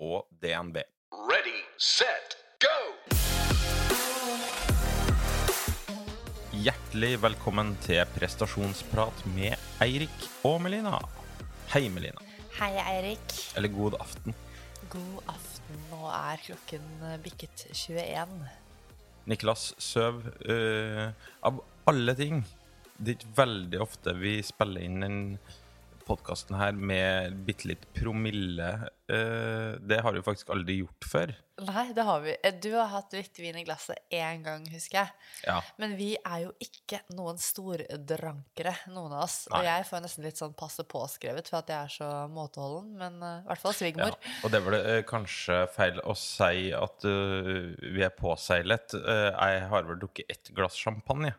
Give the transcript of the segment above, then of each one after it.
og DNB. Ready, set, go! Hjertelig velkommen til prestasjonsprat med Eirik og Melina. Hei, Melina. Hei, Eirik. Eller god aften. God aften. Nå er klokken bikket 21. Niklas Søv, Uh, av alle ting Det er ikke veldig ofte vi spiller inn den podkasten her med bitte litt promille. Uh, det har vi faktisk aldri gjort før. Nei, det har vi. Eh, Du har hatt hvitvin i glasset én gang, husker jeg. Ja. Men vi er jo ikke noen stordrankere, noen av oss. Og jeg får nesten litt sånn passe påskrevet for at jeg er så måteholden, men eh, i hvert fall svigermor. Ja, og det var det uh, kanskje feil å si at vi er påseilet. Jeg har vel drukket ett glass champagne.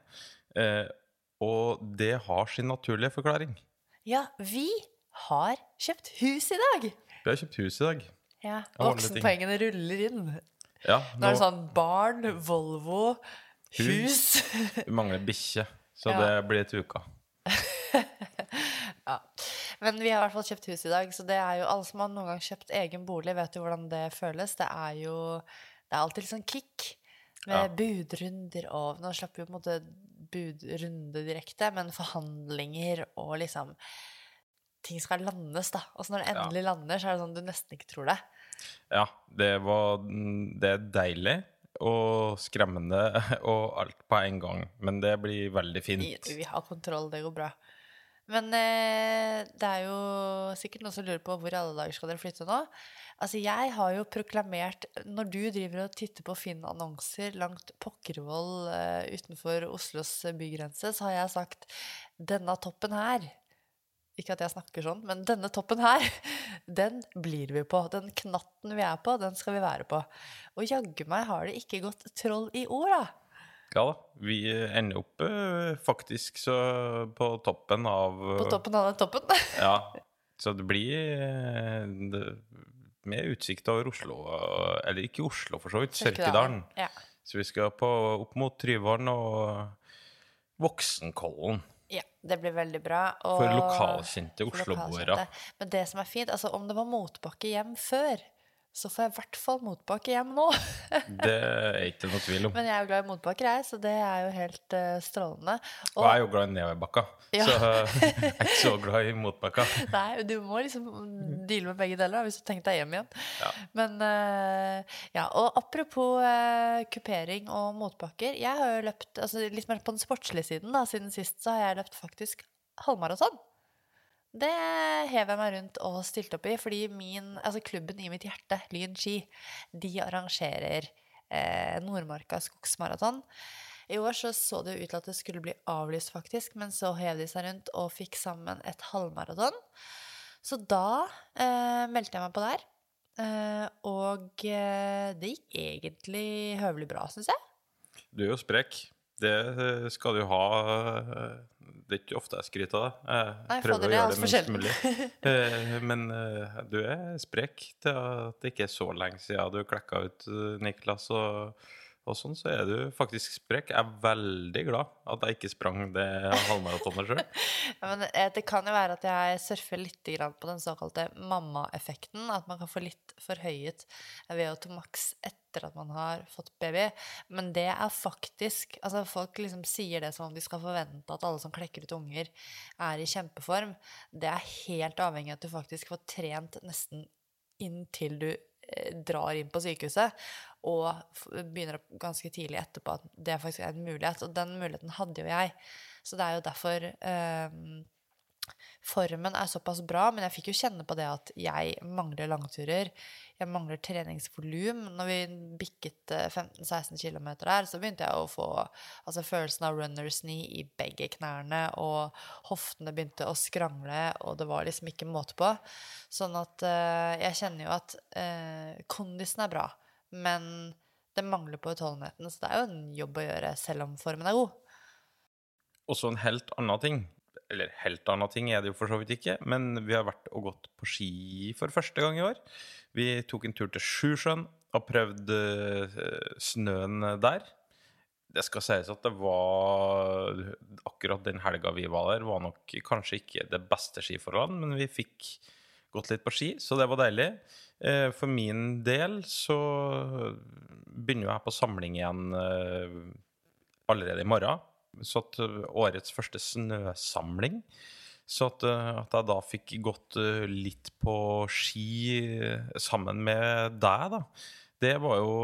Og det har sin naturlige forklaring. Ja, vi har kjøpt hus i dag! Vi har kjøpt hus i dag. Ja. Voksenpoengene ruller inn. Ja, Nå er det sånn barn, Volvo, hus. Vi mangler bikkje, så Ja. det blir til uka. ja. Men vi har i hvert fall kjøpt hus i dag, så det er jo alle som har noen gang kjøpt egen bolig, vet jo hvordan det føles. Det er jo Det er alltid litt sånn kick med Ja. budrunder og Nå slapp vi jo på en måte budrunde direkte, men forhandlinger og liksom Ting skal landes, da. Og så når det Ja. endelig lander, så er det sånn du nesten ikke tror det. Ja, det var Det er deilig og skremmende og alt på en gang. Men det blir veldig Vi, fint. vi har kontroll, det går bra. Men eh, det er jo sikkert noen som lurer på hvor alle dager skal dere flytte nå. Altså, jeg har jo proklamert Når du driver og titter på Finn-annonser langt Pokkervoll uh, utenfor Oslos bygrense, så har jeg sagt denne toppen her Ikke at jeg snakker sånn, men denne toppen her, den blir vi på. Den knatten vi er på, den skal vi være på. Og jaggu meg har det ikke gått troll i ord, da. Ja da. Vi ender opp eh, faktisk så på toppen av På toppen av den toppen. Ja. Så det blir eh, det, med utsikt over Oslo. Eller ikke Oslo, for så vidt. Sørkedalen. Ja. Så vi skal på, opp mot Tryvann og Voksenkollen. Ja, det blir veldig bra. Og For lokalkjente osloboere. Men det som er fint, altså om det var motbakke hjem før, så får jeg i hvert fall motbakke hjem nå. Det er ikke noe tvil om. Men jeg er jo glad i motbakker, jeg, så det er jo helt uh, strålende. Og jeg er jo glad i nedoverbakka, Ja. så jeg er ikke så glad i motbakka. Nei, du må liksom deale med begge deler da, hvis du tenker deg hjem igjen. Ja. Men uh, ja, og apropos eh, kupering og motbakker. Jeg har jo løpt altså litt mer på den sportslige siden. da, Siden sist så har jeg løpt faktisk halvmaraton. Det hev jeg meg rundt og stilte opp i, fordi min, altså klubben i mitt hjerte, Lyn Ski, de arrangerer eh, Nordmarka skogsmaraton. I år så, så det ut til at det skulle bli avlyst, faktisk, men så hev de seg rundt og fikk sammen et halvmaraton. Så da eh, meldte jeg meg på der. Eh, og eh, det gikk egentlig høvelig bra, syns jeg. Du er jo sprek. Det eh, skal du ha. eh, Det er ikke ofte jeg skryter av deg. Jeg prøver å gjøre det altfor minst mulig. Eh, Men du er sprek til at det ikke er så lenge siden du klekka ut Niklas. Og, og sånn, så er du faktisk sprek. Jeg er veldig glad at jeg ikke sprang det halvmaratonet sjøl. Ja, men det kan jo være at jeg surfer litt på den såkalte mammaeffekten. At man kan få litt forhøyet VO2 maks etter at man har fått baby. Men det er faktisk altså Folk liksom sier det som om de skal forvente at alle som klekker ut unger, er i kjempeform. Det er helt avhengig av at du faktisk får trent nesten inntil du eh, drar inn på sykehuset, og begynner opp ganske tidlig etterpå at det faktisk er en mulighet. Og den muligheten hadde jo jeg. Så det er jo derfor ehm, formen er såpass bra, men jeg fikk jo kjenne på det at jeg mangler langturer. Jeg mangler treningsvolum. Når vi bikket eh, 15-16 km der, så begynte jeg å få altså, følelsen av runner's knee i begge knærne, og hoftene begynte å skrangle, og det var liksom ikke måte på. Sånn at uh, jeg kjenner jo at uh, kondisen er bra, men det mangler på utholdenheten, så det er jo en jobb å gjøre selv om formen er god. Også en helt annen ting. Eller helt annen ting er det jo for så vidt ikke, men vi har vært og gått på ski for første gang i år. Vi tok en tur til Sjusjøen og prøvde eh, snøen der. Det skal sies at det var Akkurat den helga vi var der, var nok kanskje ikke det beste skiforholdet, men vi fikk gått litt på ski, så det var deilig. Eh, For min del så begynner jeg på samling igjen eh, allerede i morgen. Så at eh, årets første snøsamling. Så at, eh, at jeg da fikk gått eh, litt på ski sammen med deg, da. Det var jo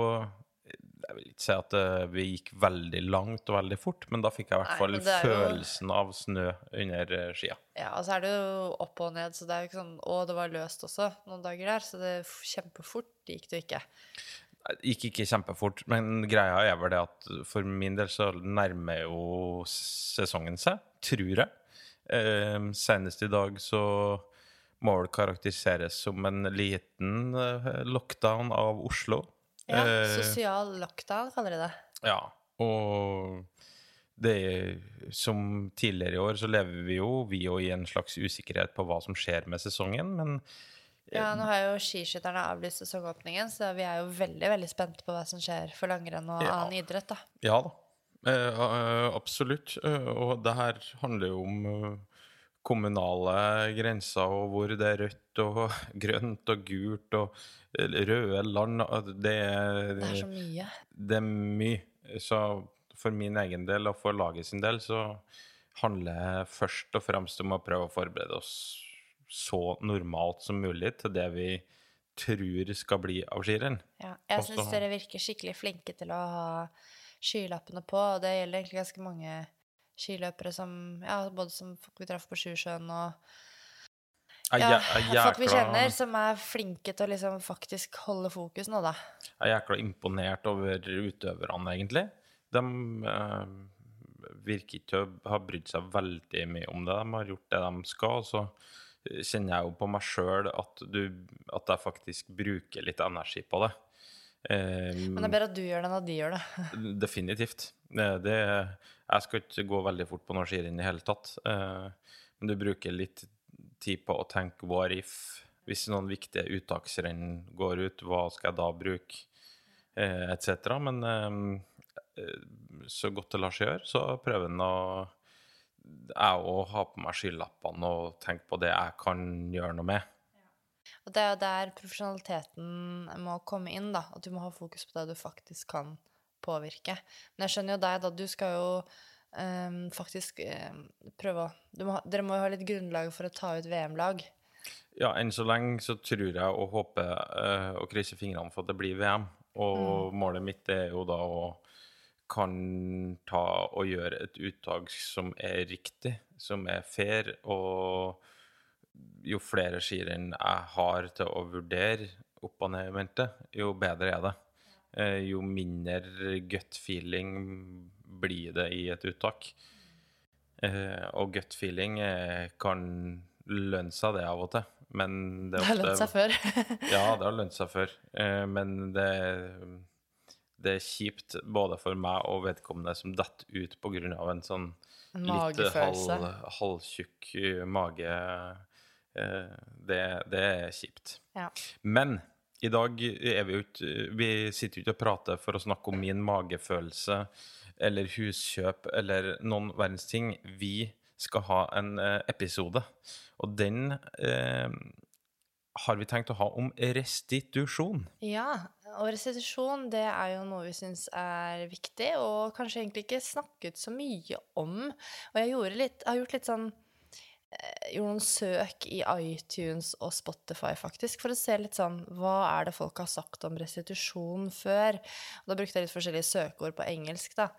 Jeg vil ikke si at vi gikk veldig langt og veldig fort, men da fikk jeg i hvert fall Nei, er jo- følelsen av snø under skia. Ja, og så er det jo opp og ned, så det er jo ikke sånn Å, det var løst også noen dager der, så det kjempefort gikk det jo ikke. Gikk ikke kjempefort, men greia er vel det at for min del så nærmer jo sesongen seg, tror jeg. Eh, senest i dag så må vel karakteriseres som en liten eh, lockdown av Oslo. Ja, Eh, Sosial lockdown, kaller de det. ja, og det er, som tidligere i år så lever vi jo, vi jo i en slags usikkerhet på hva som skjer med sesongen, men Ja, nå har jo skiskytterne avlyst sesongåpningen, så vi er jo veldig veldig spente på hva som skjer for langrenn og Ja. annen idrett, da. Ja da, eh, eh, absolutt. Eh, og det her handler jo om eh, kommunale grenser, og hvor det er rødt og grønt og gult og røde land. Det, er- Det er så mye. det er mye. Så for min egen del og for laget sin del så handler det først og fremst om å prøve å forberede oss så normalt som mulig til det vi tror skal bli skirenn. Ja. Jeg syns dere virker skikkelig flinke til å ha skylappene på, og det gjelder egentlig ganske mange skiløpere som Ja, både som folk vi traff på Sjusjøen og ja, folk vi kjenner som er flinke til å liksom faktisk holde fokus nå, da. Jeg er jækla imponert over utøverne, egentlig. De øh, virker ikke å ha brydd seg veldig mye om det. De har gjort det de skal. Så kjenner jeg jo på meg sjøl at, at jeg faktisk bruker litt energi på det. Um, Men det er bedre at du gjør det enn at de gjør det. Definitivt. Det, det, jeg skal ikke gå veldig fort på noe skirenn i hele tatt. Uh, men du bruker litt tid på å tenke what if? Hvis noen viktige uttaksrenn går ut, hva skal jeg da bruke? Uh, Etc. Men eh, eh, så godt det lar seg gjøre, så prøver en å jeg å ha på meg skylappene og tenke på det jeg kan gjøre noe med. Og det er jo der profesjonaliteten må komme inn, da. At du må ha fokus på det du faktisk kan påvirke. Men jeg skjønner jo deg, da. Du skal jo um, faktisk um, prøve å du må, Dere må jo ha litt grunnlag for å ta ut VM-lag. Ja, enn så lenge så tror jeg og håper uh, og krysser fingrene for at det blir VM. Og målet mitt er jo da å kan ta og gjøre et uttak som er riktig, som er fair, og jo flere skirenn jeg har til å vurdere opp og ned i mente, jo bedre er det. Eh, jo mindre gut feeling blir det i et uttak. Eh, og gut feeling eh, kan lønne seg det av og til, men det Det er har lønt seg før. ja, det har lønt seg før. Men det, det er kjipt både for meg og vedkommende som detter ut pga. en sånn litt halv, halvtjukk eh, mage. Eh, det, det er kjipt. Ja. Men i dag er vi jo ikke Vi sitter jo ikke og prater for å snakke om min magefølelse eller huskjøp eller noen verdens ting. Vi skal ha en eh, episode, og den eh, har vi tenkt å ha om restitusjon. Ja, og restitusjon det er jo noe vi syns er viktig, og kanskje egentlig ikke snakket så mye om. Og jeg litt, jeg har gjort litt sånn eh, Gjorde noen søk i iTunes og Spotify, faktisk, for å se litt sånn Hva er det folk har sagt om restitusjon før? Og da brukte jeg litt forskjellige søkeord på engelsk, da.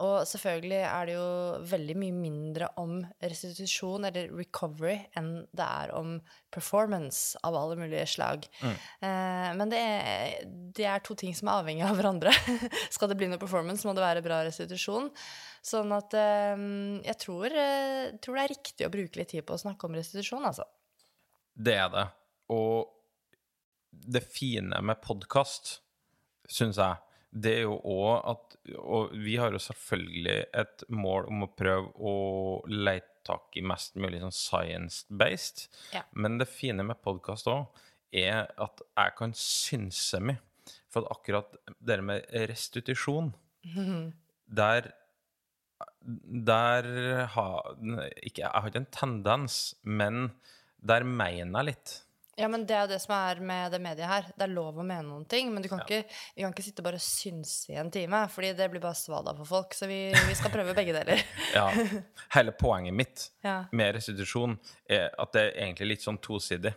Og selvfølgelig er det jo veldig mye mindre om restitusjon eller recovery enn det er om performance av alle mulige slag. Eh, men det er, det er to ting som er avhengig av hverandre. Skal det bli noe performance, må det være bra restitusjon. Sånn at eh, jeg tror, eh, tror det er riktig å bruke litt tid på å snakke om restitusjon, altså. Det er det. Og det fine med podkast, syns jeg, det er jo òg at Og vi har jo selvfølgelig et mål om å prøve å leite tak i mest mulig sånn science-based. Ja. Men det fine med podkast òg er at jeg kan synse mye. For at akkurat det med restitusjon, der Der har ikke, Jeg har ikke en tendens, men der mener jeg litt. Ja, men det er jo det som er med det mediet her. Det er lov å mene noen ting, men du kan, ikke, vi kan ikke sitte og bare synse i en time, fordi det blir bare svada for folk. Så vi, vi skal prøve begge deler. Ja, Hele poenget mitt Ja. med restitusjon er at det er egentlig litt sånn tosidig.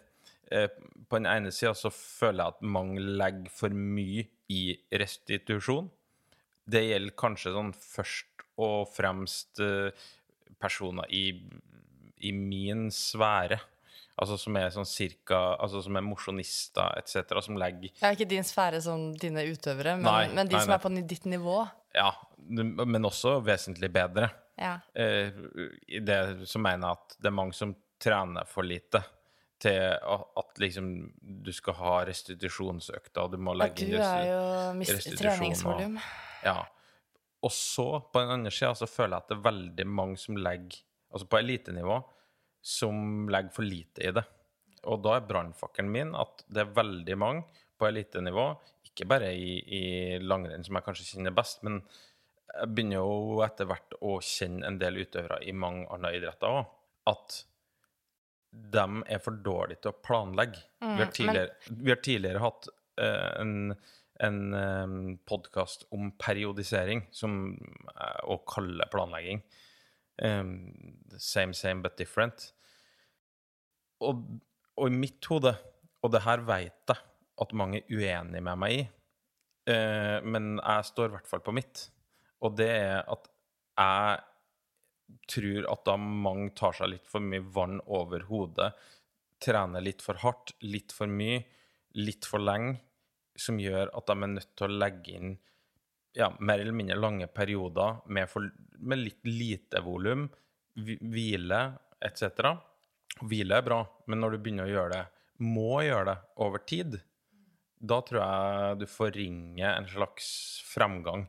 Eh, På den ene sida så føler jeg at mange legger for mye i restitusjon. Det gjelder kanskje sånn først og fremst eh, personer i, i min sfære. Altså som er sånn cirka Altså som er mosjonister etc., som legger Det er ikke din sfære som dine utøvere, men, Nei, men de nei, som nei. er på ditt nivå. Ja, men også vesentlig bedre. Ja. eh, i det som mener at det er mange som trener for lite til at, at liksom du skal ha restitusjonsøkter, og du må Og legge du inn er jo mis- restitusjon treningsvolum. Ja. Og så, på den andre sida, så føler jeg at det er veldig mange som legger Altså på elitenivå, som legger for lite i det. Og da er brannfakkelen min at det er veldig mange på elitenivå, ikke bare i, i langrenn, som jeg kanskje kjenner best, men jeg begynner jo etter hvert å kjenne en del utøvere i mange andre idretter òg, at de er for dårlige til å planlegge. vi, har tidligere, vi har tidligere hatt uh, en, en podkast om periodisering, som uh, å kalle planlegging. Um, same, same, but different. Og, og i mitt hode, og det her vet jeg at mange er uenig med meg i, uh, men jeg står i hvert fall på mitt, og det er at jeg tror at da mange tar seg litt for mye vann over hodet, trener litt for hardt, litt for mye, litt for lenge, som gjør at de er nødt til å legge inn ja, mer eller mindre lange perioder med, for, med litt lite volum, hvile etc. Hvile er bra, men når du begynner å gjøre det, må gjøre det over tid, da tror jeg du forringer en slags fremgang.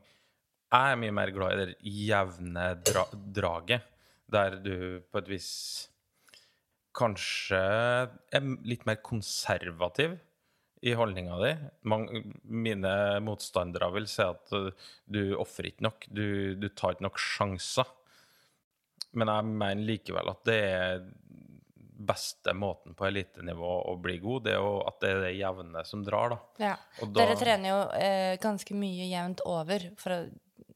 Jeg er mye mer glad i det jevne dra draget, der du på et vis kanskje er litt mer konservativ i holdninga di. Mine motstandere vil si at uh, du ofrer ikke nok, du, du tar ikke nok sjanser. Men jeg mener likevel at det er beste måten på elitenivå å bli god, det er jo at det er det jevne som drar, da. Ja. Da- Dere trener jo eh, ganske mye jevnt over, for å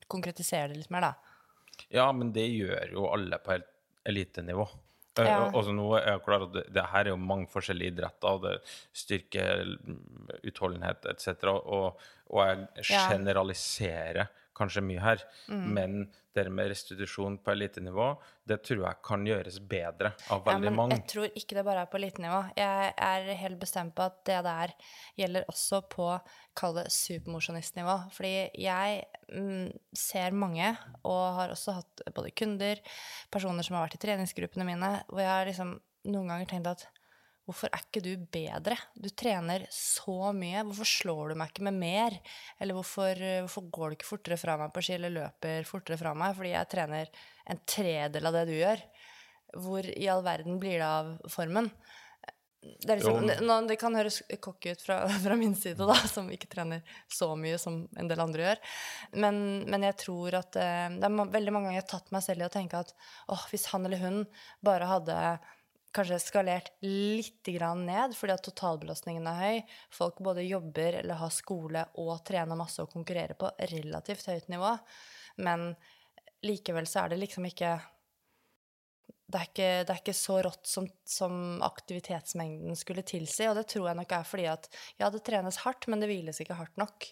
konkretisere det litt mer, da. Ja, men det gjør jo alle på el- elitenivå. Eh, Ja. og- Også nå er jeg klar at det, det her er jo mange forskjellige idretter, det styrke, mm, utholdenhet etc. Og, og jeg Ja. generaliserer kanskje mye her, men det med restitusjon på elitenivå, det tror jeg kan gjøres bedre av Ja, veldig men mange. jeg tror ikke det bare er på elitenivå. Jeg er helt bestemt på at det der gjelder også på kall det supermosjonistnivå. Fordi jeg mm, ser mange, og har også hatt både kunder, personer som har vært i treningsgruppene mine, hvor jeg har liksom noen ganger tenkt at Hvorfor er ikke du bedre? Du trener så mye. Hvorfor slår du meg ikke med mer? Eller hvorfor, hvorfor går du ikke fortere fra meg på ski, eller løper fortere fra meg? Fordi jeg trener en tredel av det du gjør. Hvor i all verden blir det av formen? Det, er liksom, Jo, det kan høres cocky ut fra, fra min side, da, som ikke trener så mye som en del andre gjør. Men, men jeg tror at eh, Det er veldig mange ganger jeg har tatt meg selv i å tenke at åh, hvis han eller hun bare hadde kanskje skalert litt grann ned, fordi at totalbelastningen er høy. Folk både jobber eller har skole og trener masse og konkurrerer på relativt høyt nivå. Men likevel så er det liksom ikke det er ikke, det er ikke så rått som, som aktivitetsmengden skulle tilsi. Og det tror jeg nok er fordi at ja, det trenes hardt, men det hviles ikke hardt nok.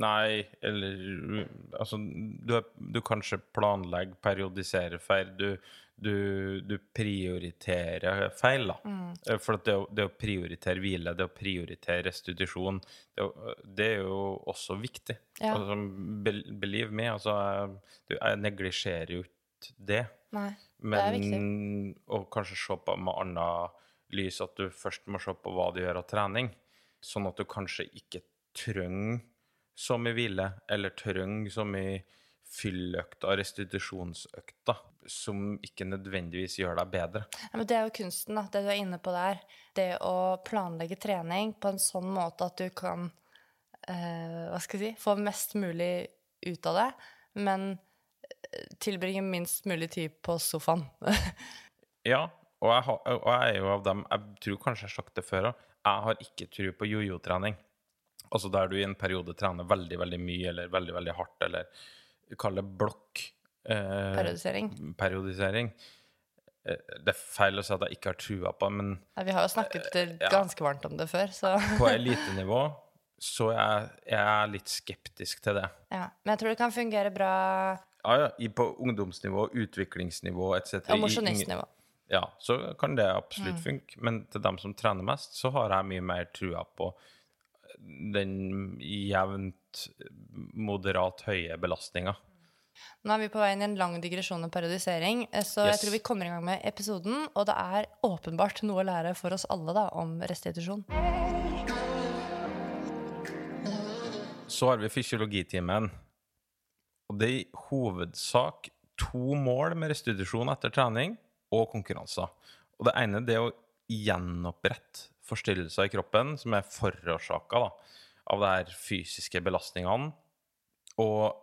Nei, eller Altså, du, du kanskje planlegger, periodiserer feil. Du, du, du prioriterer feil, da. Mm. Eh, For at det, det å prioritere hvile, det å prioritere restitusjon, det, det er jo også viktig. Ja. Altså, believe me, altså jeg, du, jeg neglisjerer jo ikke det. Nei. Men å kanskje se på med annet lys at du først må se på hva du gjør av trening, sånn at du kanskje ikke trenger så mye hvile, eller trenger så mye fylløkta, restitusjonsøkta, som ikke nødvendigvis gjør deg bedre. Ja, men det er jo kunsten, da, det du er inne på der. Det å planlegge trening på en sånn måte at du kan eh, hva skal jeg si, få mest mulig ut av det, men tilbringe minst mulig tid på sofaen. Ja, og jeg, har, og jeg er jo av dem Jeg tror kanskje jeg har sagt det før òg. Jeg har ikke tro på jojo-trening. Altså der du i en periode trener veldig, veldig mye eller veldig, veldig hardt, eller kall det blokk. Eh, Periodisering. periodisering. Eh, Det er feil å si at jeg ikke har trua på men Ja, vi har jo snakket Eh, ja. ganske varmt om det før, så på elitenivå så er jeg, er jeg litt skeptisk til det. ja. Men jeg tror det kan fungere bra Ja, ja, i- på ungdomsnivå, utviklingsnivå etc. og mosjonistnivå. Ja, så kan det absolutt Mm. funke. Men til dem som trener mest, så har jeg mye mer trua på den jevnt moderat høye belastninga. Nå er vi på vei inn i en lang digresjon og periodisering, så så jeg tror vi kommer i gang med episoden, og det er åpenbart noe å lære for oss alle da, om restitusjon. Så har vi fysiologitimen. Og det er i hovedsak to mål med restitusjon etter trening og konkurranser. Og det ene det er å gjenopprette forstyrrelser i kroppen som er forårsaka av de her fysiske belastningene, og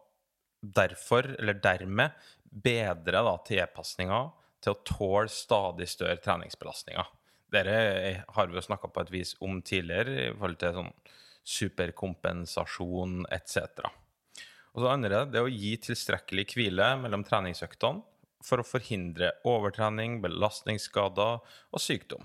derfor, eller dermed, bedre da tilpasninga til å tåle stadig større treningsbelastninger. Dere er- har vi jo snakka på et vis om tidligere i forhold til sånn superkompensasjon etc. Og det andre det er å gi tilstrekkelig hvile mellom treningsøktene for å forhindre overtrening, belastningsskader og sykdom.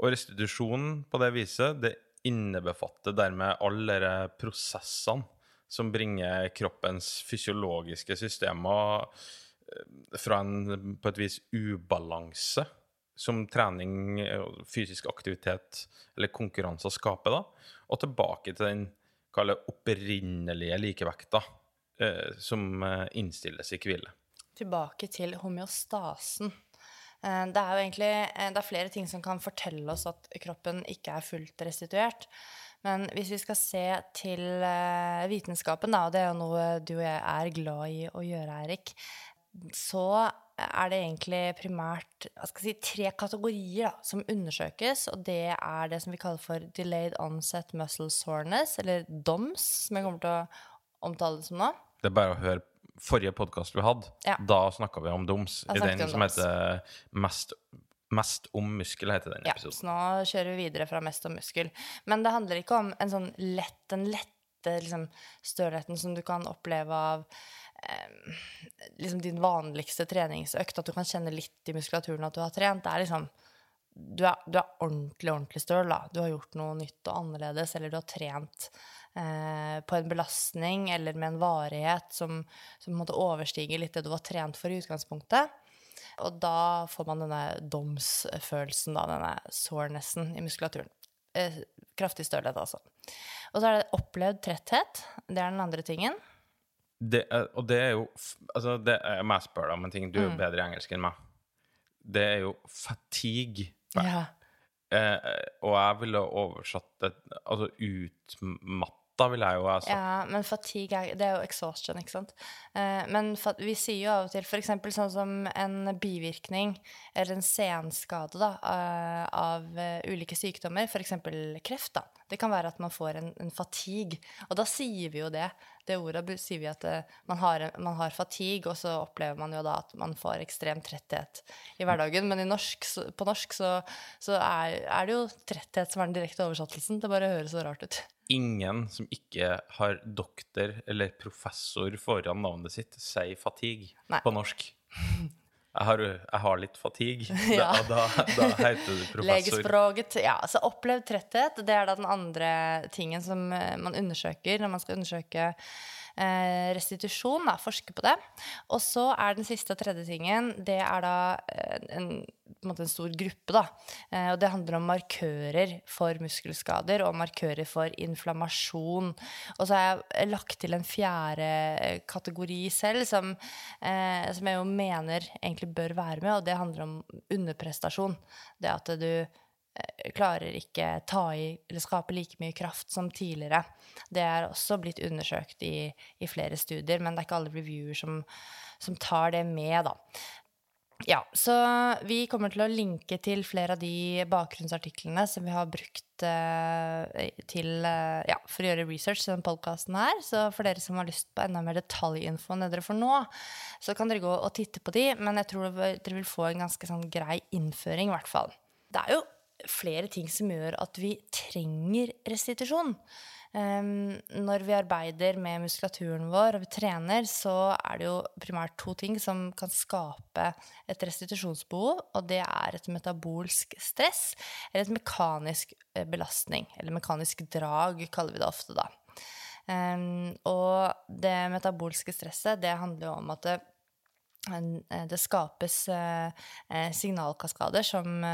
Og restitusjonen på det viset det innebefatter dermed alle de prosessene som bringer kroppens fysiologiske systemer eh, fra en på et vis ubalanse som trening fysisk aktivitet eller konkurranser skaper, da, og tilbake til den kalle opprinnelige likevekta eh, som eh, innstilles i hvile. Tilbake til homeostasen. Eh, Det er jo egentlig det er flere ting som kan fortelle oss at kroppen ikke er fullt restituert. Men hvis vi skal se til vitenskapen, og det er jo noe du og jeg er glad i å gjøre, Eirik, så er det egentlig primært si, tre kategorier da, som undersøkes. Og det er det som vi kaller for delayed onset muscle soreness, eller DOMS, som jeg kommer til å omtale det som nå. Det er bare å høre forrige podkast vi hadde. Ja. Da snakka vi om doms. I den som doms. heter mest, mest om muskel, heter den Ja, episoden. så nå kjører vi videre fra mest om muskel. Men det handler ikke om en sånn lett, den lette liksom, stølheten som du kan oppleve av liksom din vanligste treningsøkt, at du kan kjenne litt i muskulaturen at du har trent. Det er liksom du er, du er ordentlig, ordentlig støl, da. Du har gjort noe nytt og annerledes, eller du har trent eh, på en belastning eller med en varighet som, som måte overstiger litt det du var trent for i utgangspunktet. Og da får man denne domsfølelsen, da, denne sorenessen i muskulaturen. Eh, kraftig stølhet, altså. Og så er det opplevd tretthet. Det er den andre tingen. Det er, og det er jo Altså, det er, jeg spør deg om en ting. Du er jo Mm. bedre i engelsk enn meg. Det er jo fatigue. Ja. Eh, og jeg ville oversatt det Altså utmatta, vil jeg jo ha sagt. Ja, men fatigue er, det er jo exhaustion, ikke sant? Eh, men vi sier jo av og til eksempel sånn som en bivirkning eller en senskade da, eh, av eh, ulike sykdommer, eksempel kreft da. Det kan være at man får en, en fatigue, og da sier vi jo det. Det ordet sier vi at eh, man, har, man har fatigue, og så opplever man jo da at man får ekstrem tretthet i hverdagen. Men i norsk, på norsk så, så er, er det jo tretthet som er den direkte oversettelsen. Det bare høres så rart ut. Ingen som ikke har doktor eller professor foran navnet sitt, sier fatigue Nei. på norsk. Jeg har, jeg har litt fatigue. Ja. Da, da, da heter du professor. Legespråket. Ja, så opplevd tretthet, det er da den andre tingen som eh, man undersøker når man skal undersøke restitusjon, da, forske på det. Og så er den siste og tredje tingen, det er da eh, en, en, en stor gruppe, da. Eh, og det handler om markører for muskelskader og markører for inflammasjon. Og så har jeg lagt til en fjerde eh, kategori selv, som, eh, som jeg jo mener egentlig bør være med, og det handler om underprestasjon. Det at du eh, klarer ikke ta i eller skape like mye kraft som tidligere. Det er også blitt undersøkt i, i flere studier, men det er ikke alle reviewer som, som tar det med, da. Ja, så vi kommer til å linke til flere av de bakgrunnsartiklene som vi har brukt eh, til, eh, ja, for å gjøre research til denne podkasten her. Så for dere som har lyst på enda mer detaljinfo enn det dere får nå, så kan dere gå og titte på de, men jeg tror dere vil få en ganske sånn grei innføring, i hvert fall. Det er jo flere ting som gjør at vi trenger restitusjon. Um, når vi arbeider med muskulaturen vår og vi trener, så er det jo primært to ting som kan skape et restitusjonsbehov, og det er et metabolsk stress eller et mekanisk eh, belastning, eller mekanisk drag, kaller vi det ofte da. Um, og det metabolske stresset, det handler jo om at det det skapes eh, eh, signalkaskader som,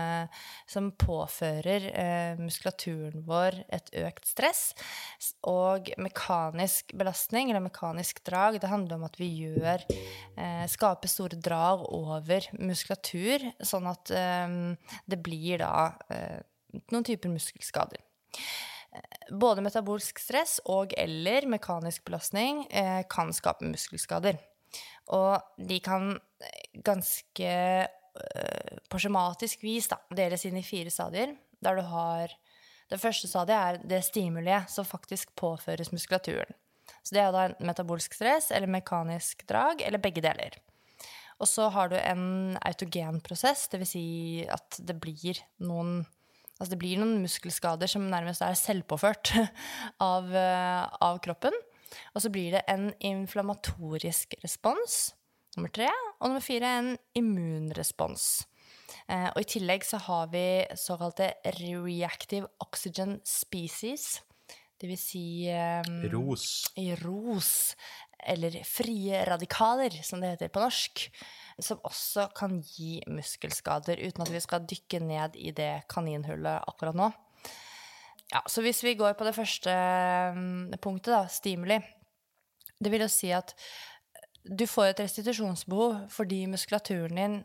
som påfører muskulaturen vår et økt stress. Og mekanisk belastning, eller mekanisk drag, det handler om at vi gjør Skaper store drag over muskulatur, sånn at det blir da noen typer muskelskader. Både metabolsk stress og eller mekanisk belastning kan skape muskelskader. Og de kan eh, ganske uh, på skjematisk vis da, deles inn i fire stadier. Der du har Det første stadiet er det stimuliet som faktisk påføres muskulaturen. Så det er da metabolsk stress eller mekanisk drag, eller begge deler. Og så har du en autogen prosess, dvs. Si at det blir noen Altså det blir noen muskelskader som nærmest er selvpåført av, uh, av kroppen. Og så blir det en inflammatorisk respons, nummer tre. Og nummer fire en immunrespons. Eh, og i tillegg så har vi såkalte reactive oxygen species. Det vil si um, Ros. I ros. Eller frie radikaler, som det heter på norsk. Som også kan gi muskelskader, uten at vi skal dykke ned i det kaninhullet akkurat nå. Ja, så hvis vi går på det første mm, punktet, da, stimuli Det vil jo si at du får et restitusjonsbehov fordi muskulaturen din,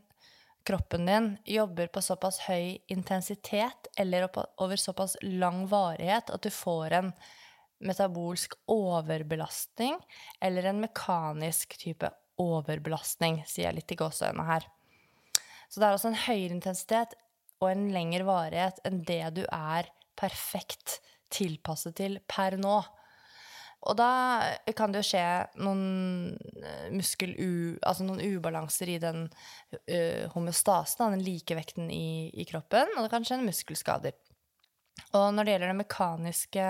kroppen din, jobber på såpass høy intensitet eller over såpass lang varighet at du får en metabolsk overbelastning eller en mekanisk type overbelastning, sier jeg litt i gåseøynene her. Så det er altså en høyere intensitet og en lengre varighet enn det du er perfekt tilpasset til per nå. Og da kan det jo skje noen eh, muskel altså noen ubalanser i den uh, homeostasen, den likevekten i, i, kroppen, og det kan skje muskelskader. Og når det gjelder den mekaniske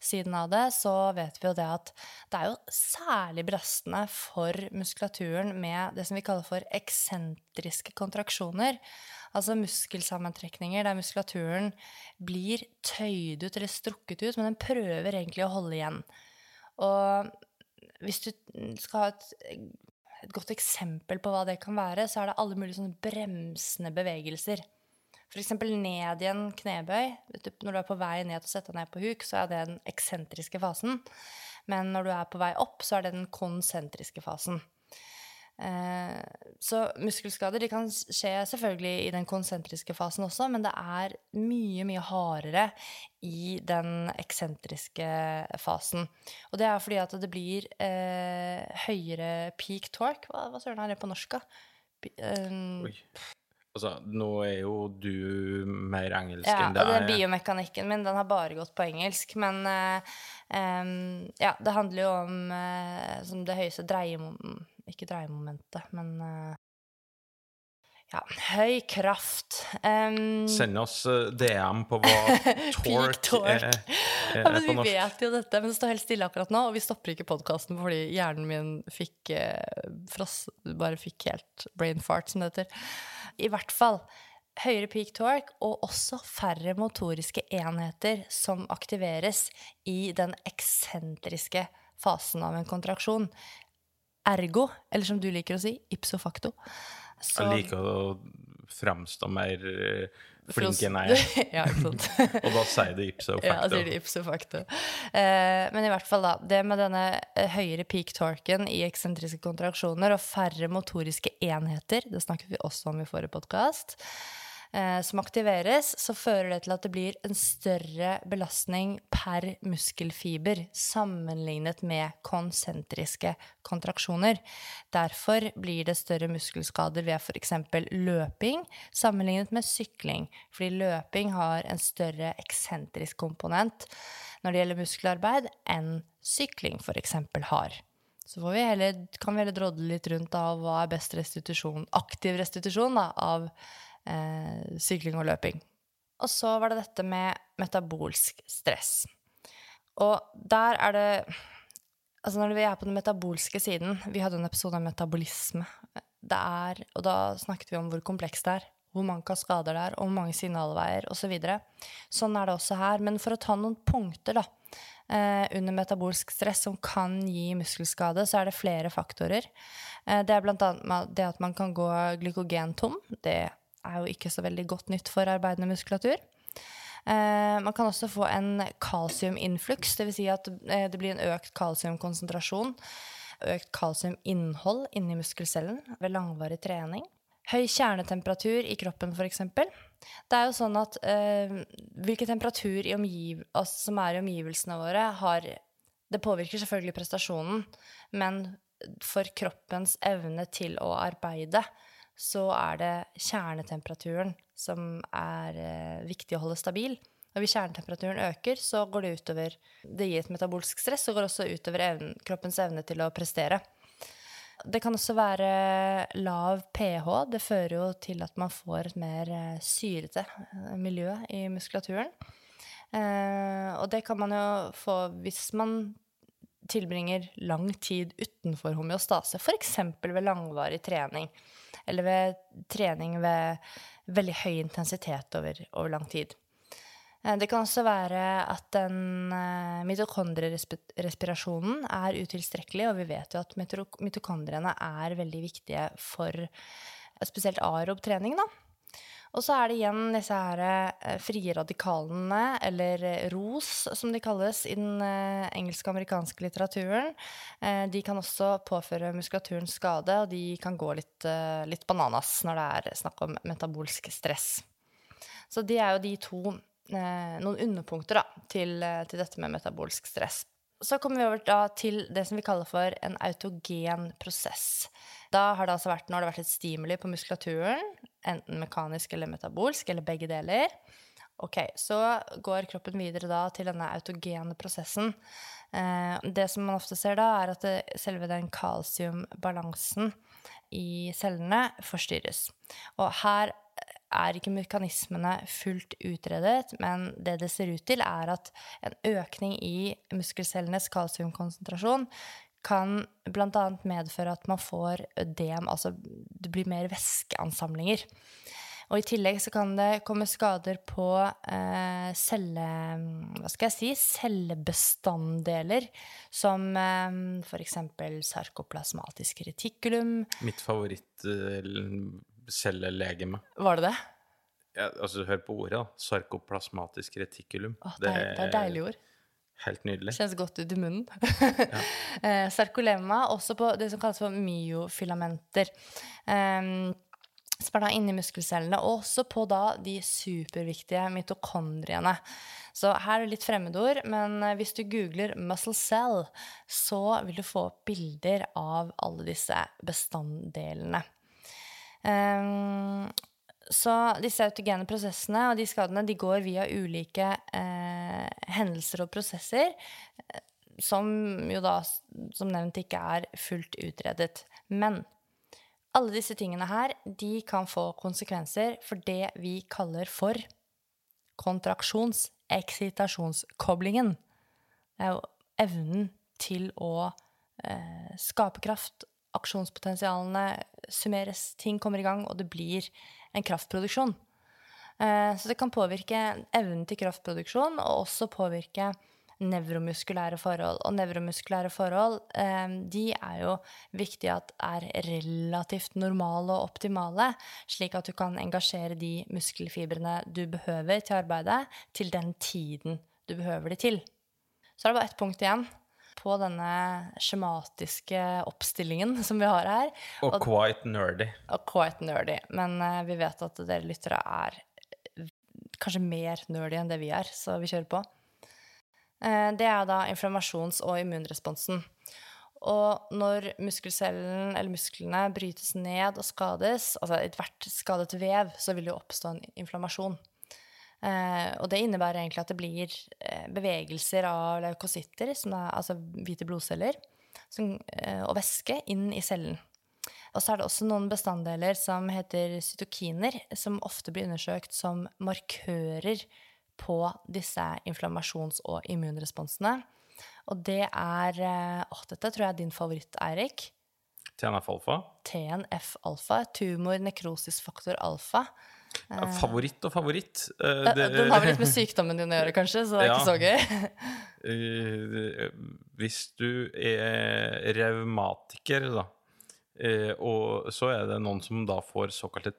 siden av det, så vet vi jo det at det er jo særlig belastende for muskulaturen med det som vi kaller for eksentriske kontraksjoner. Altså muskelsammentrekninger der muskulaturen blir tøyd ut eller strukket ut, men den prøver egentlig å holde igjen. Og hvis du skal ha et, et godt eksempel på hva det kan være, så er det alle mulige sånne bremsende bevegelser. F.eks. ned i en knebøy. Når du er på vei ned og setter deg ned på huk, så er det den eksentriske fasen. Men når du er på vei opp, så er det den konsentriske fasen. Eh, så muskelskader de kan skje selvfølgelig i den konsentriske fasen også, men det er mye, mye hardere i den eksentriske fasen. Og det er fordi at det blir eh, høyere peak torque. Hva, hva søren er det på norsk, da? Um, Altså, nå er jo du mer engelsk ja, enn det er. Ja, og den biomekanikken min, den har bare gått på engelsk. Men uh, um, ja, det handler jo om uh, det høyeste dreiemomentet ikke dreiemomentet, men uh, ja, høy kraft. Um, Send oss DM på hva torque, tork. er. Ja, men vi vet jo dette, men det står helt stille akkurat nå, og vi stopper ikke podkasten fordi hjernen min fikk fross, bare fikk helt brain fart, som det heter. I hvert fall høyere peak torque og også færre motoriske enheter som aktiveres i den eksentriske fasen av en kontraksjon. Ergo, eller som du liker å si, ipso facto. Så- Jeg liker å fremstå mer for enn jeg er. ja. Og da sier det ipso Ja, facto. sier det ipso facto. Eh, men i hvert fall, da. Det med denne eh, høyere peak torken i eksentriske kontraksjoner og færre motoriske enheter, det snakket vi også om i forrige podkast, eh, som aktiveres, så fører det til at det blir en større belastning per muskelfiber sammenlignet med konsentriske kontraksjoner. Derfor blir det større muskelskader ved f.eks. løping sammenlignet med sykling, fordi løping har en større eksentrisk komponent når det gjelder muskelarbeid, enn sykling f.eks. har. Så vi heller, kan vi heller drodle litt rundt av hva er best restitusjon, aktiv restitusjon da, av eh, sykling og løping. Og så var det dette med metabolsk stress. Og der er det Altså når vi er på den metabolske siden Vi hadde en episode om metabolisme. Det er, og da snakket vi om hvor komplekst det er. Hvor mange kaskader det er, og hvor mange signalveier osv. Så videre. sånn er det også her. Men for å ta noen punkter da, eh, under metabolsk stress som kan gi muskelskade, så er det flere faktorer. Eh, det er annet det at man kan gå glykogentom. Det er jo ikke så veldig godt nytt for arbeidende muskulatur. Eh, man kan også få en kalsiuminfluks, dvs. Si at eh, det blir en økt kalsiumkonsentrasjon. Økt kalsiuminnhold inni muskelcellen ved langvarig trening. Høy kjernetemperatur i kroppen, f.eks. Det er jo sånn at eh, hvilken temperatur altså, som er i omgivelsene våre, har Det påvirker selvfølgelig prestasjonen, men for kroppens evne til å arbeide, så er det kjernetemperaturen som er eh, viktig å holde stabil. Og hvis kjernetemperaturen øker, så går det utover Det gir et metabolsk stress og går også utover evnen, kroppens evne til å prestere. Det kan også være lav pH. Det fører jo til at man får et mer eh, syrete eh, miljø i muskulaturen. Eh, og det kan man jo få hvis man tilbringer lang tid utenfor homeostase, f.eks. ved langvarig trening, eller ved trening ved veldig høy intensitet over, over lang tid. Eh, Det kan også være at den eh, mitokondrierespirasjonen er utilstrekkelig, og vi vet jo at mitokondriene er veldig viktige for eh, spesielt aerob trening, da. Og så er det igjen disse her eh, frie radikalene, eller eh, ROS, som de kalles i den engelske og amerikanske litteraturen. Eh, de kan også påføre muskulaturen skade, og de kan gå litt, eh, litt bananas når det er snakk om metabolsk stress. Så de er jo de to eh, noen underpunkter da, til, eh, til dette med metabolsk stress. Så kommer vi over til det som vi kaller for en autogen prosess. Da har det altså vært, nå har vært et stimuli på muskulaturen, enten mekanisk eller metabolsk, eller begge deler. Ok, Så går kroppen videre da til denne autogene prosessen. Eh, det som man ofte ser da, er at det, selve den kalsiumbalansen i cellene forstyrres. Og her er ikke mekanismene fullt utredet, men det det ser ut til, er at en økning i muskelcellenes kalsiumkonsentrasjon kan bl.a. medføre at man får ødem, altså det blir mer væskeansamlinger. Og i tillegg så kan det komme skader på eh, celle... Hva skal jeg si? Cellebestanddeler, som eh, f.eks. sarkoplasmatisk retikulum. Mitt favorittcellelegeme. Var det det? Ja, altså, hør på ordet, da. Sarkoplasmatisk retikulum. Åh, det, er, det er deilig ord. Helt nydelig. Kjennes godt ut i munnen. ja. sarkolema, også på det som kalles for myofilamenter. Um, som er da inni muskelcellene, og også på da de superviktige mitokondriene. Så her er det litt fremmedord, men eh, hvis du googler 'muscle cell', så vil du få bilder av alle disse bestanddelene. Um, så disse autogene prosessene og de skadene de går via ulike eh, hendelser og prosesser, eh, som jo da, som nevnt, ikke er fullt utredet. Men alle disse tingene her, de kan få konsekvenser for det vi kaller for kontraksjons-eksitasjonskoblingen. Det er jo evnen til å eh, skape kraft, aksjonspotensialene summeres, ting kommer i gang, og det blir en kraftproduksjon. Eh, så det kan påvirke evnen til kraftproduksjon, og også påvirke nevromuskulære forhold. Og nevromuskulære forhold, eh, de er jo viktig at er relativt normale og optimale, slik at du kan engasjere de muskelfibrene du behøver til arbeidet, til den tiden du behøver de til. Så er det bare ett punkt igjen på denne skjematiske oppstillingen som vi har her. Og quite nerdy. Og quite nerdy. Men uh, vi vet at dere lyttere er eh, kanskje mer nerdy enn det vi er, så vi kjører på. Uh, det er da inflammasjons- og immunresponsen. Og når muskelcellen eller musklene brytes ned og skades, altså i ethvert skadet vev, så vil det jo oppstå en inflammasjon. Eh, og det innebærer egentlig at det blir eh, bevegelser av leukocytter, som er, altså hvite blodceller, som, eh, og væske inn i cellen. Og så er det også noen bestanddeler som heter cytokiner, som ofte blir undersøkt som markører på disse inflammasjons- og immunresponsene. Og det er Å, dette tror jeg er din favoritt, Eirik. TNF-alfa. TNF-alfa. Tumor nekrosis faktor alfa. Ja, Favoritt og favoritt. Eh, Eh, det- Den har vel litt med sykdommen din å gjøre, kanskje, så det er Ja. ikke så gøy. Eh, Hvis du er revmatiker, da, eh, og så er det noen som da får såkalte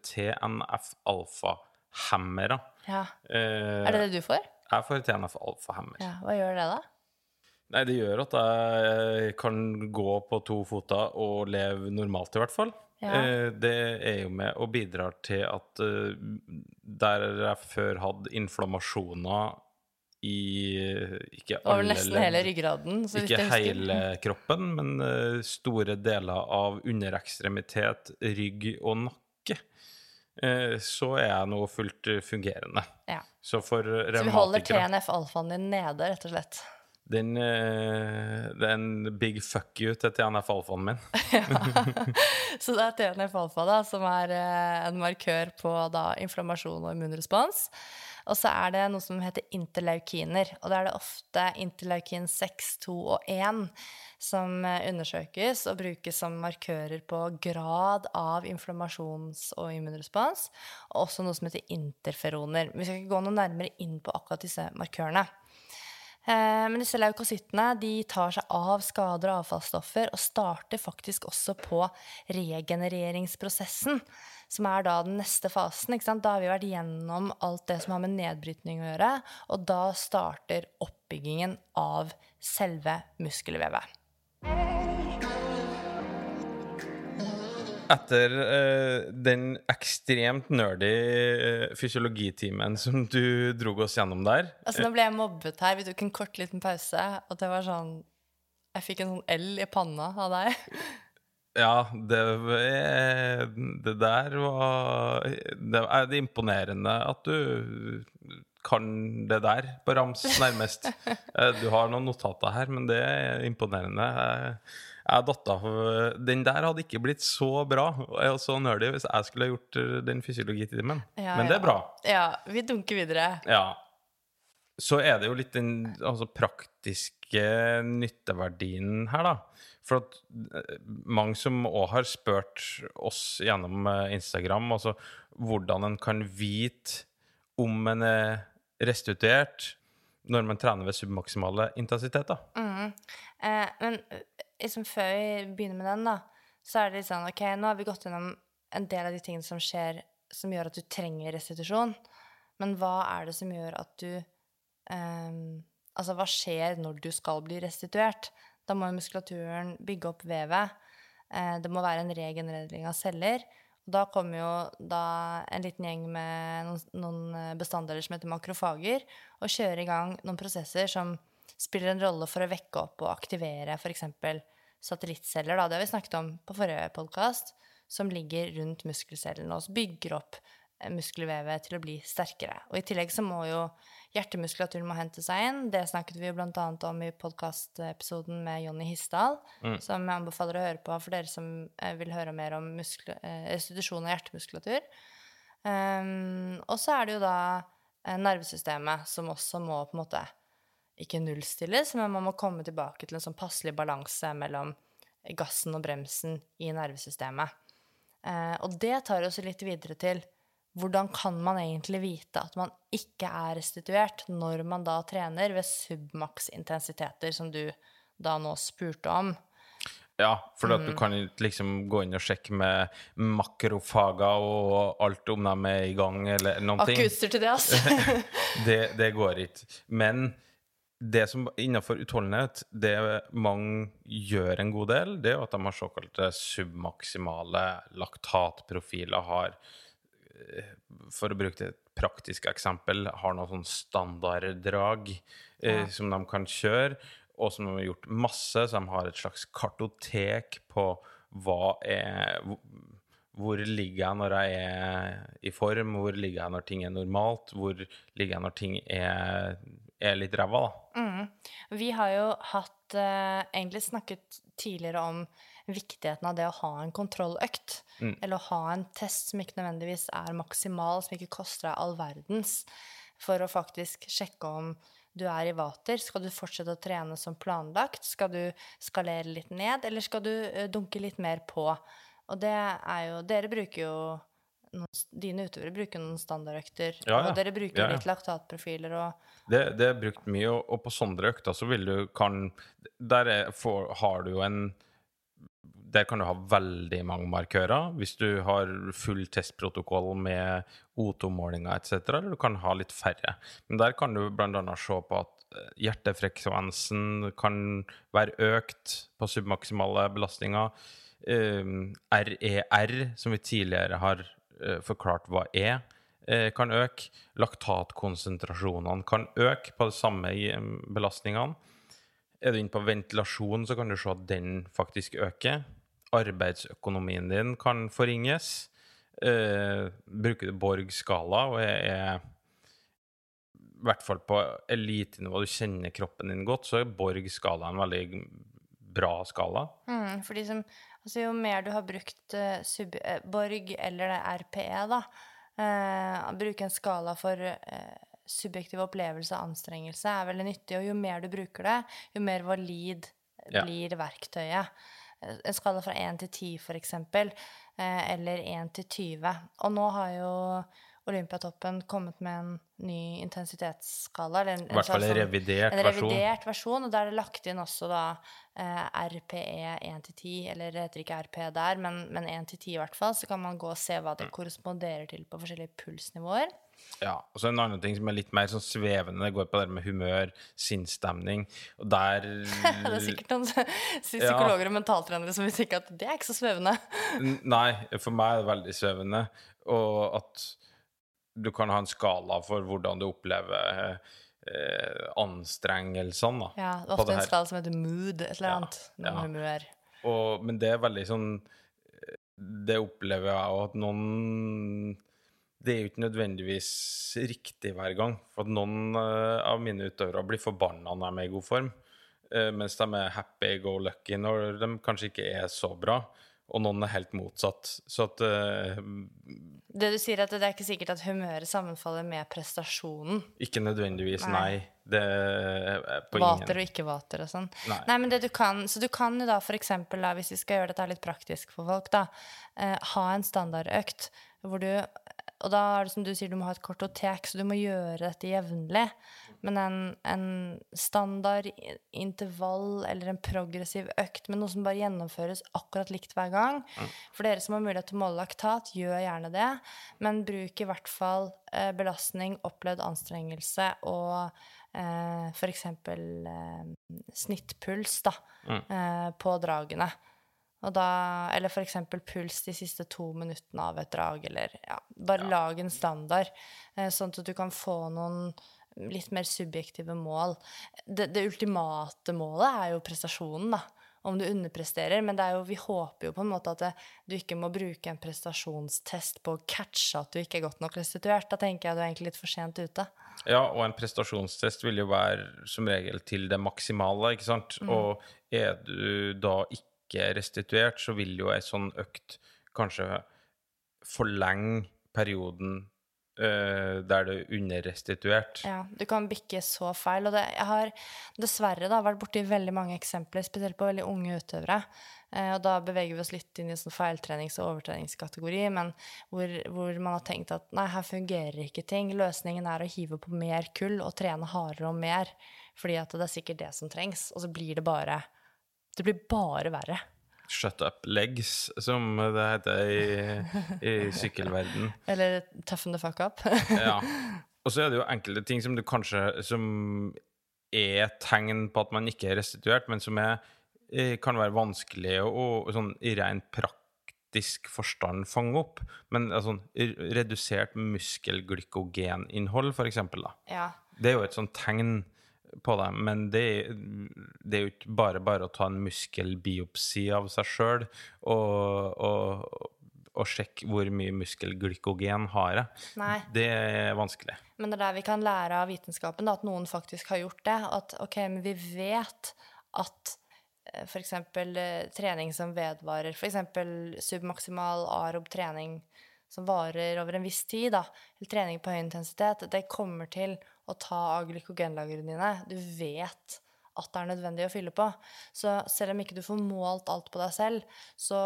TNF-alfa-hammere. Ja. Eh, Er det det du får? Jeg får TNF-alfa-hemmer. Ja, Hva gjør det, da? Nei, det gjør at jeg kan gå på to føtter og leve normalt, i hvert fall. Ja. Eh, Det er jo med og bidrar til at eh, der jeg før hadde inflammasjoner i ikke Over nesten hele ryggraden. Så ikke hele kroppen, men eh, store deler av underekstremitet, rygg og nakke, så er jeg nå fullt fungerende. Ja. Så for Så vi holder TNF-alfaen din nede, rett og slett. Den, eh, Det er en big fuck you til TNF-alfaen min. Så det er TNF-alfa som er eh, en markør på da, inflammasjon og immunrespons. Og så er det noe som heter interleukiner. Og da er det ofte interleukin 6, 2 og 1 som eh, undersøkes og brukes som markører på grad av inflammasjons- og immunrespons. Og også noe som heter interferoner. Vi skal ikke gå noe nærmere inn på akkurat disse markørene. Eh, Men disse leukocyttene de tar seg av skader og avfallsstoffer og starter faktisk også på regenereringsprosessen, som er da den neste fasen. Da har vi vært gjennom alt det som har med nedbrytning å gjøre, og da starter oppbyggingen av selve muskelvevet. Etter uh, den ekstremt nerdy eh, fysiologitimen som du dro oss gjennom der Altså, nå ble jeg mobbet her. Vi tok en kort liten pause, og det var sånn Jeg fikk en sånn L i panna av deg. Ja, det, er- det der var Det er det imponerende at du kan det der på rams, nærmest. Eh, Du har noen notater her, men det er imponerende. Jeg, datt av Den der hadde ikke blitt så bra og så nerdy hvis jeg skulle ha gjort eh, den fysiologitimen. Ja, men det er bra. Ja, vi dunker videre. Ja. Så er det jo litt den altså, praktiske nytteverdien her, da. For at eh, mange som òg har spurt oss gjennom eh, Instagram, altså hvordan en kan vite om en er restituert når man trener ved submaksimale intensiteter. Eh, men eh, liksom før vi begynner med den, da, så er det litt sånn Ok, nå har vi gått gjennom en del av de tingene som skjer som gjør at du trenger restitusjon. Men hva er det som gjør at du eh, Altså, hva skjer når du skal bli restituert? Da må muskulaturen bygge opp vevet. Eh, det må være en regenerering av celler. Da kommer jo da en liten gjeng med noen, noen eh, bestanddeler som heter makrofager, og kjører i gang noen prosesser som spiller en rolle for å vekke opp og aktivere f.eks. satellittceller. Da. Det har vi snakket om på forrige podkast, som ligger rundt muskelcellene og bygger opp eh, muskelvevet til å bli sterkere. Og i tillegg så må jo hjertemuskulaturen må hente seg inn. Det snakket vi annet om i podkastepisoden med Jonny Hissdal, som jeg anbefaler å høre på for dere som eh, vil høre mer om muskle- eh, restitusjon av hjertemuskulatur. Um, og så er det jo da eh, nervesystemet, som også må på en måte ikke nullstilles, men man må komme tilbake til en sånn passelig balanse mellom gassen og bremsen i nervesystemet. Eh, og det tar oss litt videre til hvordan kan man egentlig vite at man ikke er restituert når man da trener ved submaks-intensiteter, som du da nå spurte om? Ja, for Mm. du kan liksom gå inn og sjekke med makrofager og alt om de er i gang, eller noen ting. ikke til det, altså. Det, det går ikke. Men det som innenfor utholdenhet, det mange gjør en god del, det er at de har såkalte submaksimale laktatprofiler. Har, for å bruke et praktisk eksempel, har noen sånn standarddrag eh, Ja. som de kan kjøre, og som de har gjort masse, så de har et slags kartotek på hva er hvor ligger jeg når jeg er i form? Hvor ligger jeg når ting er normalt? Hvor ligger jeg når ting er, er litt ræva, da? Mm. Vi har jo hatt eh, egentlig snakket tidligere om viktigheten av det å ha en kontrolløkt. Mm. Eller å ha en test som ikke nødvendigvis er maksimal, som ikke koster deg all verdens, for å faktisk sjekke om du er i vater. Skal du fortsette å trene som planlagt? Skal du skalere litt ned, eller skal du eh, dunke litt mer på? Og det er jo Dere bruker jo noen, Dine utøvere bruker noen standardøkter, Ja, ja. og dere bruker Ja, ja. litt laktatprofiler og Det, det er brukt mye, og, og på sånne økter så vil du kan Der er, for, har du jo en Der kan du ha veldig mange markører. Hvis du har full testprotokoll med O2-målinger etc., eller du kan ha litt færre. Men der kan du bl.a. se på at eh, hjertefrekvensen kan være økt på submaksimale belastninger. RER, som vi tidligere har eh, forklart hva er, eh, kan øke. Laktatkonsentrasjonene kan øke på de samme eh, belastningene. Er du inne på ventilasjon, så kan du se at den faktisk øker. Arbeidsøkonomien din kan forringes. Eh, bruker du Borg-skala og er, i hvert fall på elitenivå, du kjenner kroppen din godt, så er Borg-skala en veldig bra skala. Mm, fordi som, altså jo mer du har brukt uh, sub, uh, Borg eller det RPE, da Bruke en skala for subjektiv opplevelse og anstrengelse er veldig nyttig. Og jo mer du bruker det, jo mer valid Ja. blir verktøyet. Eh, En skala fra 1 til 10, for eksempel, eh, eller 1 til 20. Og nå har jo Olympiatoppen kommet med en ny intensitetsskala. Eller en, I hvert fall en sånn- revidert en versjon. revidert versjon, og da er det lagt inn også da eh, RPE 1 til 10, eller det heter ikke RP der, men, men 1-10 i hvert fall, så kan man gå og se hva det korresponderer til på forskjellige pulsnivåer. Ja, og så en annen ting som er litt mer sånn svevende, det går på det med humør, sinnsstemning, og der Det er sikkert noen psykologer og mentaltrenere som vil tenke at det er ikke så svevende. Nei, for meg er det veldig svevende, og at du kan ha en skala for hvordan du opplever eh, anstrengelsene, da. Ja, det er ofte det en skala som heter mood, et eller Ja, annet. Noe ja. humør. Og, men det er veldig sånn Det opplever jeg òg at noen Det er jo ikke nødvendigvis riktig hver gang. For at noen eh, av mine utøvere blir forbanna når de er i god form, eh, mens de er happy go lucky når de kanskje ikke er så bra. Og noen er helt motsatt. Så at uh, Det du sier, at det er ikke sikkert at humøret sammenfaller med prestasjonen. Ikke nødvendigvis, Nei. nei. Det er på Vater ingen og ikke-vater og sånn. Nei. Nei, men det du kan, Så du kan jo da for eksempel, da, hvis vi skal gjøre dette litt praktisk for folk, da, uh, ha en standardøkt hvor du Og da er det som du sier, du må ha et kartotek, så du må gjøre dette jevnlig. Men en, en standard intervall eller en progressiv økt med noe som bare gjennomføres akkurat likt hver gang. For dere som har mulighet til å måle laktat, gjør gjerne det. Men bruk i hvert fall eh, belastning, opplevd anstrengelse og eh, f.eks. Eh, snittpuls da, eh, på dragene. Og da, eller f.eks. puls de siste to minuttene av et drag, eller ja, bare lag en standard, eh, sånn at du kan få noen litt mer subjektive mål. Det, det ultimate målet er jo prestasjonen, da. Om du underpresterer. Men det er jo, vi håper jo på en måte at det, du ikke må bruke en prestasjonstest på å catche at du ikke er godt nok restituert. Da tenker jeg du er egentlig litt for sent ute. Ja, og en prestasjonstest vil jo være som regel til det maksimale, ikke sant? Og er du da ikke restituert, så vil jo ei sånn økt kanskje forlenge perioden Uh, der det er underrestituert. Ja, du kan bikke så feil. Og det, jeg har dessverre da, vært borti veldig mange eksempler, spesielt på veldig unge utøvere. Eh, og da beveger vi oss litt inn i sånn feiltrenings- og overtreningskategori, men hvor, hvor man har tenkt at nei, her fungerer ikke ting. Løsningen er å hive på mer kull og trene hardere og mer, fordi at det er sikkert det som trengs. Og så blir det bare Det blir bare verre. Shut up legs, som det heter i, i sykkelverden. Eller toughen the fuck up. Ja. Og så er det jo enkelte ting som du kanskje Som er tegn på at man ikke er restituert, men som er, eh, kan være vanskelig å sånn, i rent praktisk forstand fange opp. Men altså, redusert muskelglykogeninnhold, for eksempel, da. ja. Det er jo et sånt tegn på det, men det, det er jo ikke bare bare å ta en muskelbiopsi av seg sjøl og, og, og sjekke hvor mye muskelglykogen har jeg. Nei. Det er vanskelig. Men det er der vi kan lære av vitenskapen, da, at noen faktisk har gjort det. At ok, men vi vet at F.eks. for eksempel eh, trening som vedvarer, eksempel submaksimal arob trening som varer over en viss tid, da, eller trening på høy intensitet, det kommer til å ta av glykogenlagrene dine. Du vet at det er nødvendig å fylle på. Så selv om ikke du får målt alt på deg selv, så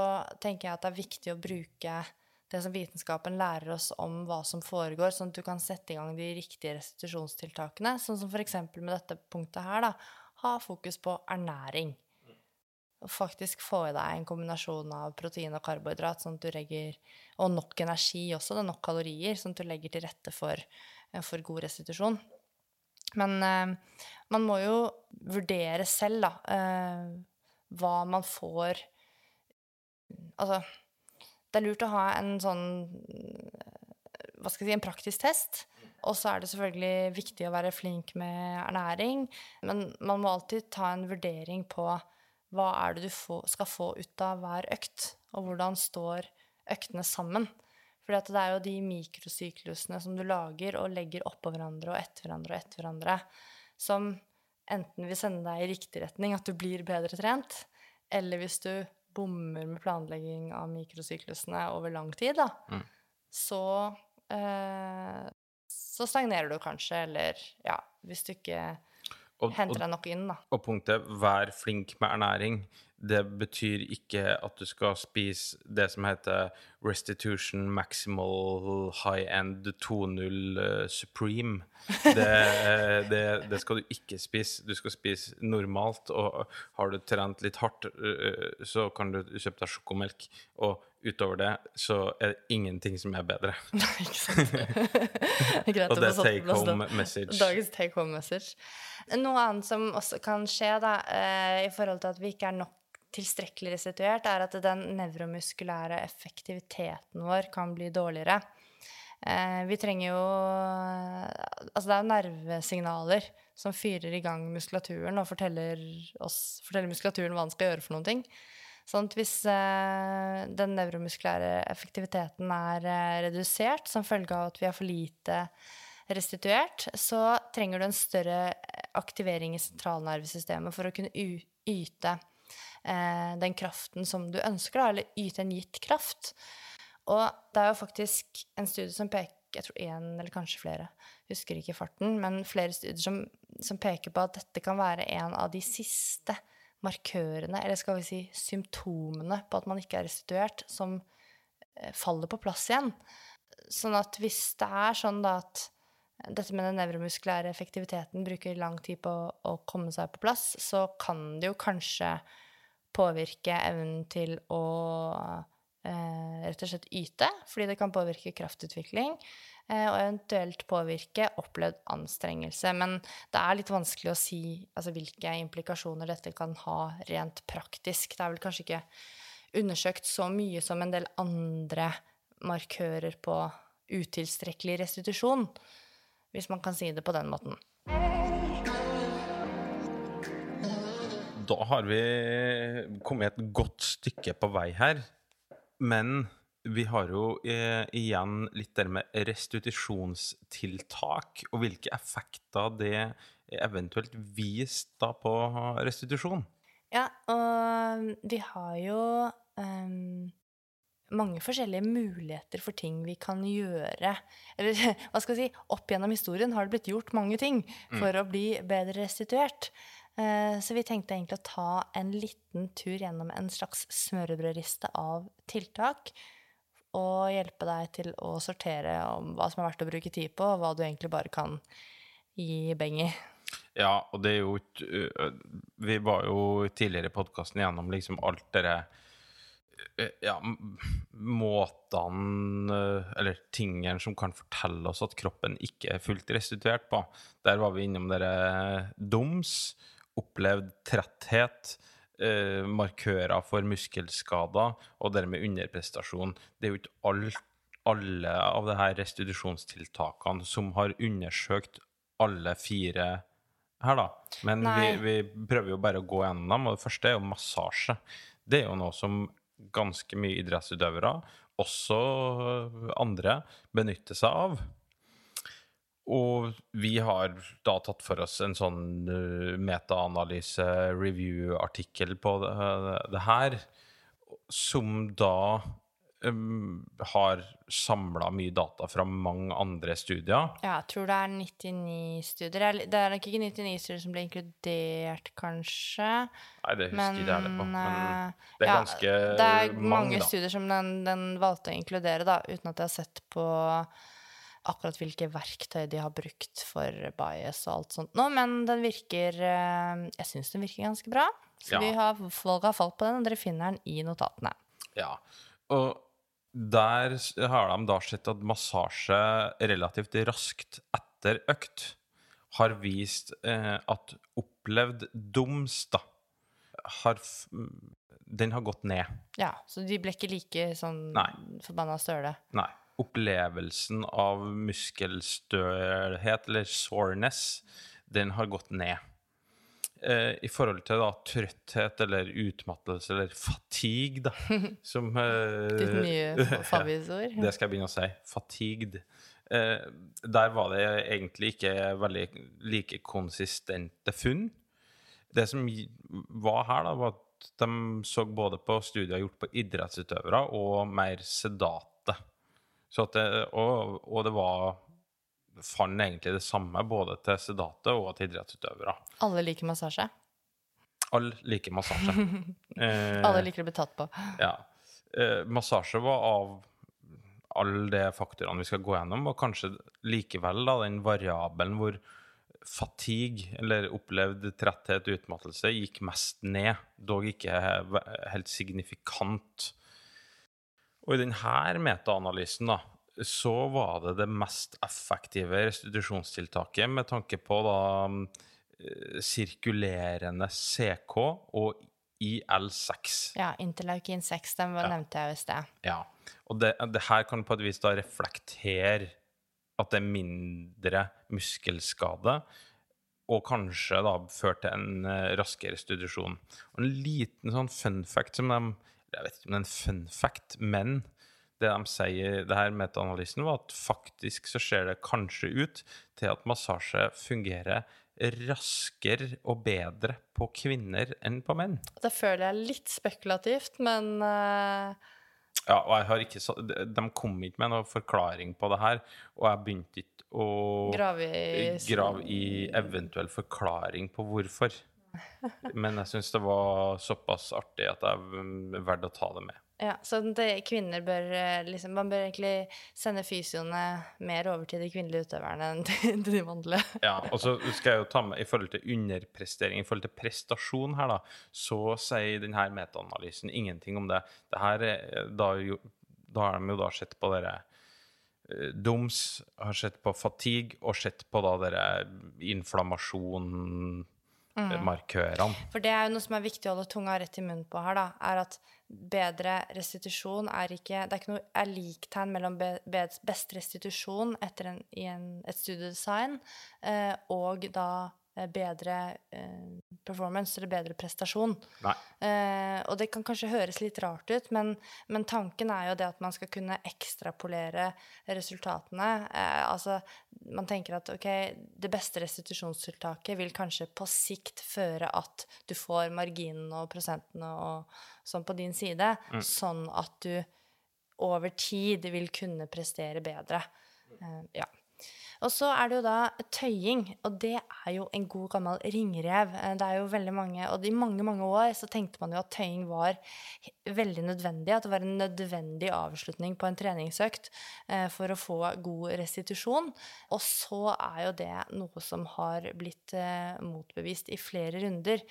tenker jeg at det er viktig å bruke det som vitenskapen lærer oss om hva som foregår, sånn at du kan sette i gang de riktige restitusjonstiltakene, sånn som eksempel med dette punktet her, da. Ha fokus på ernæring. Og faktisk få i deg en kombinasjon av protein og karbohydrat, sånn at du legger Og nok energi også, det er nok kalorier, sånn at du legger til rette for, for god restitusjon. Men eh, man må jo vurdere selv, da, eh, hva man får Altså, det er lurt å ha en sånn hva skal jeg si, en praktisk test. Og så er det selvfølgelig viktig å være flink med ernæring. Men man må alltid ta en vurdering på hva er det du få, skal få ut av hver økt, og hvordan står øktene sammen. For det er jo de mikrosyklusene som du lager og legger oppå hverandre og etter hverandre og etter hverandre, som enten vil sende deg i riktig retning, at du blir bedre trent, eller hvis du bommer med planlegging av mikrosyklusene over lang tid, da, Mm. så eh, så stagnerer du kanskje, eller ja, hvis du ikke Og, henter deg nok inn, da. og punktet 'vær flink med ernæring', det betyr ikke at du skal spise det som heter restitution maximal high end 2.0 eh, supreme. Det, eh, det, det skal du ikke spise. Du skal spise normalt, og har du trent litt hardt, eh, så kan du kjøpe deg sjokomelk. Og utover det så er det ingenting som er bedre. Nei, Ikke sant? Greit Og det er take home message. Dagens take home message. Noe annet som også kan skje, da, eh, i forhold til at vi ikke er nok tilstrekkelig restituert, er at den nevromuskulære effektiviteten vår kan bli dårligere. Eh, vi trenger jo Altså, det er jo nervesignaler som fyrer i gang muskulaturen og forteller, oss, forteller muskulaturen hva den skal gjøre for noen ting. Sånn at hvis eh, den nevromuskulære effektiviteten er eh, redusert som følge av at vi har for lite restituert, så trenger du en større aktivering i sentralnervesystemet for å kunne yte eh, den kraften som du ønsker, eller yte en gitt kraft. Og det er jo faktisk en studie som peker jeg tror én eller kanskje flere, husker ikke farten, men flere studier som, som peker på at dette kan være en av de siste markørene, eller skal vi si symptomene på at man ikke er restituert, som eh, faller på plass igjen. Sånn at hvis det er sånn da at dette med den nevromuskulære effektiviteten bruker lang tid på å komme seg på plass, så kan det jo kanskje påvirke evnen til å rett og slett yte, fordi det kan påvirke kraftutvikling, eh, og eventuelt påvirke opplevd anstrengelse. Men det er litt vanskelig å si altså, hvilke implikasjoner dette kan ha rent praktisk. Det er vel kanskje ikke undersøkt så mye som en del andre markører på utilstrekkelig restitusjon, hvis man kan si det på den måten. Da har vi kommet et godt stykke på vei her. Men vi har jo eh, igjen litt der med restitusjonstiltak, og hvilke effekter det eventuelt vist da på restitusjon. Ja, og vi har jo um, mange forskjellige muligheter for ting vi kan gjøre. Eller hva skal jeg si, opp gjennom historien har det blitt gjort mange ting for å bli bedre restituert. Eh, Så vi tenkte egentlig å ta en liten tur gjennom en slags smørbrødriste av tiltak. Og hjelpe deg til å sortere om hva som er verdt å bruke tid på, og hva du egentlig bare kan gi beng i. Ja, og det er jo øh, Vi var jo tidligere i podkasten gjennom liksom alt det Ja, måtene øh, Eller tingene som kan fortelle oss at kroppen ikke er fullt restituert på. Der var vi innom dere doms, opplevd tretthet, eh, markører for muskelskader og dermed underprestasjon. Det er jo ikke alt alle av de her restitusjonstiltakene som har undersøkt alle fire her, da. Men vi, vi prøver jo bare å gå gjennom dem, og det første er jo massasje. Det er jo noe som ganske mye idrettsutøvere, også andre, benytter seg av. Og vi har da tatt for oss en sånn uh, metaanalyse, review-artikkel på det, det her, som da um, har samla mye data fra mange andre studier. Ja, jeg tror det er 99 studier. Det er Det nok ikke 99 studier som ble inkludert, kanskje. Nei, det husker men, jeg heller på. Men eh, det er ja, ganske det er mange, mange, studier som den, den valgte å inkludere, da, uten at jeg har sett på akkurat hvilke verktøy de har brukt for bias og alt sånt nå, men den virker eh, Jeg syns den virker ganske bra. Så Ja. vi har, folk har falt på den, og dere finner den i notatene. Ja, og der har de da sett at massasje relativt raskt etter økt har vist eh, at opplevd doms, da, har Den har gått ned. Ja, Så de ble ikke like sånn Nei. forbanna støle. Nei. Opplevelsen av muskelstølhet, eller soreness, den har gått ned. Eh, I forhold til da trøtthet eller utmattelse eller fatigue, da, som eh, Ditt nye favvisord. Det skal jeg begynne å si. Fatigued. Eh, der var det egentlig ikke veldig like konsistente funn. Det som var her, da, var at de så både på studier gjort på idrettsutøvere og mer sedate. Det, og, og det var Fant egentlig det samme både til sedate og til idrettsutøvere. Alle liker massasje. Alle liker massasje. Eh, Alle liker å bli tatt på. ja. Eh, massasje var av alle de faktorene vi skal gå gjennom, og kanskje likevel da, den variabelen hvor fatigue, eller opplevd tretthet, utmattelse, gikk mest ned, dog ikke helt signifikant. Og i denne metaanalysen da, så var det det mest effektive restitusjonstiltaket med tanke på da eh, sirkulerende CK og IL6. Ja, interleukin 6, den var- nevnte jeg jo i sted. Ja, og det, det her kan på et vis da reflektere at det er mindre muskelskade, og kanskje da føre til en eh, raskere restitusjon. Og en liten sånn fun fact som de Jeg vet ikke om det er en fun fact, men det de sier det her metaanalysen, var at faktisk så ser det kanskje ut til at massasje fungerer raskere og bedre på kvinner enn på menn. Det føler jeg er litt spekulativt, men uh... Ja, og jeg har ikke så, de kom ikke med noen forklaring på det her, og jeg begynte ikke å grave i grave i eventuell forklaring på hvorfor. Men jeg syns det var såpass artig at det er verdt å ta det med. Ja, så det, kvinner bør eh, liksom Man bør egentlig sende fysioene mer over til de kvinnelige utøverne enn til, de mannlige. Ja, og så skal jeg jo ta med i forhold til underprestering, i forhold til prestasjon her, da, så sier denne metaanalysen ingenting om det. det her, er- da, da har de jo da sett på dere eh, DOMS, har sett på fatigue og sett på da dere inflammasjon-markørene. For det er jo noe som er viktig å holde tunga rett i munnen på her, da, er at bedre restitusjon er ikke Det er ikke noe er liktegn mellom be, be, best restitusjon etter en, i en, et studiedesign eh, og da eh, bedre eh, performance, eller bedre prestasjon. Eh, og det kan kanskje høres litt rart ut, men, men tanken er jo det at man skal kunne ekstrapolere resultatene. Eh, altså, man tenker at ok, det beste restitusjonstiltaket vil kanskje på sikt føre at du får marginene og prosentene og sånn på din side, sånn at du over tid vil kunne prestere bedre. Eh, ja. Og så er det jo da tøying, og det er jo en god gammel ringrev. Eh, Det er jo veldig mange, og i mange, mange år så tenkte man jo at tøying var veldig nødvendig, at det var en nødvendig avslutning på en treningsøkt eh, for å få god restitusjon. Og så er jo det noe som har blitt eh, motbevist i flere runder.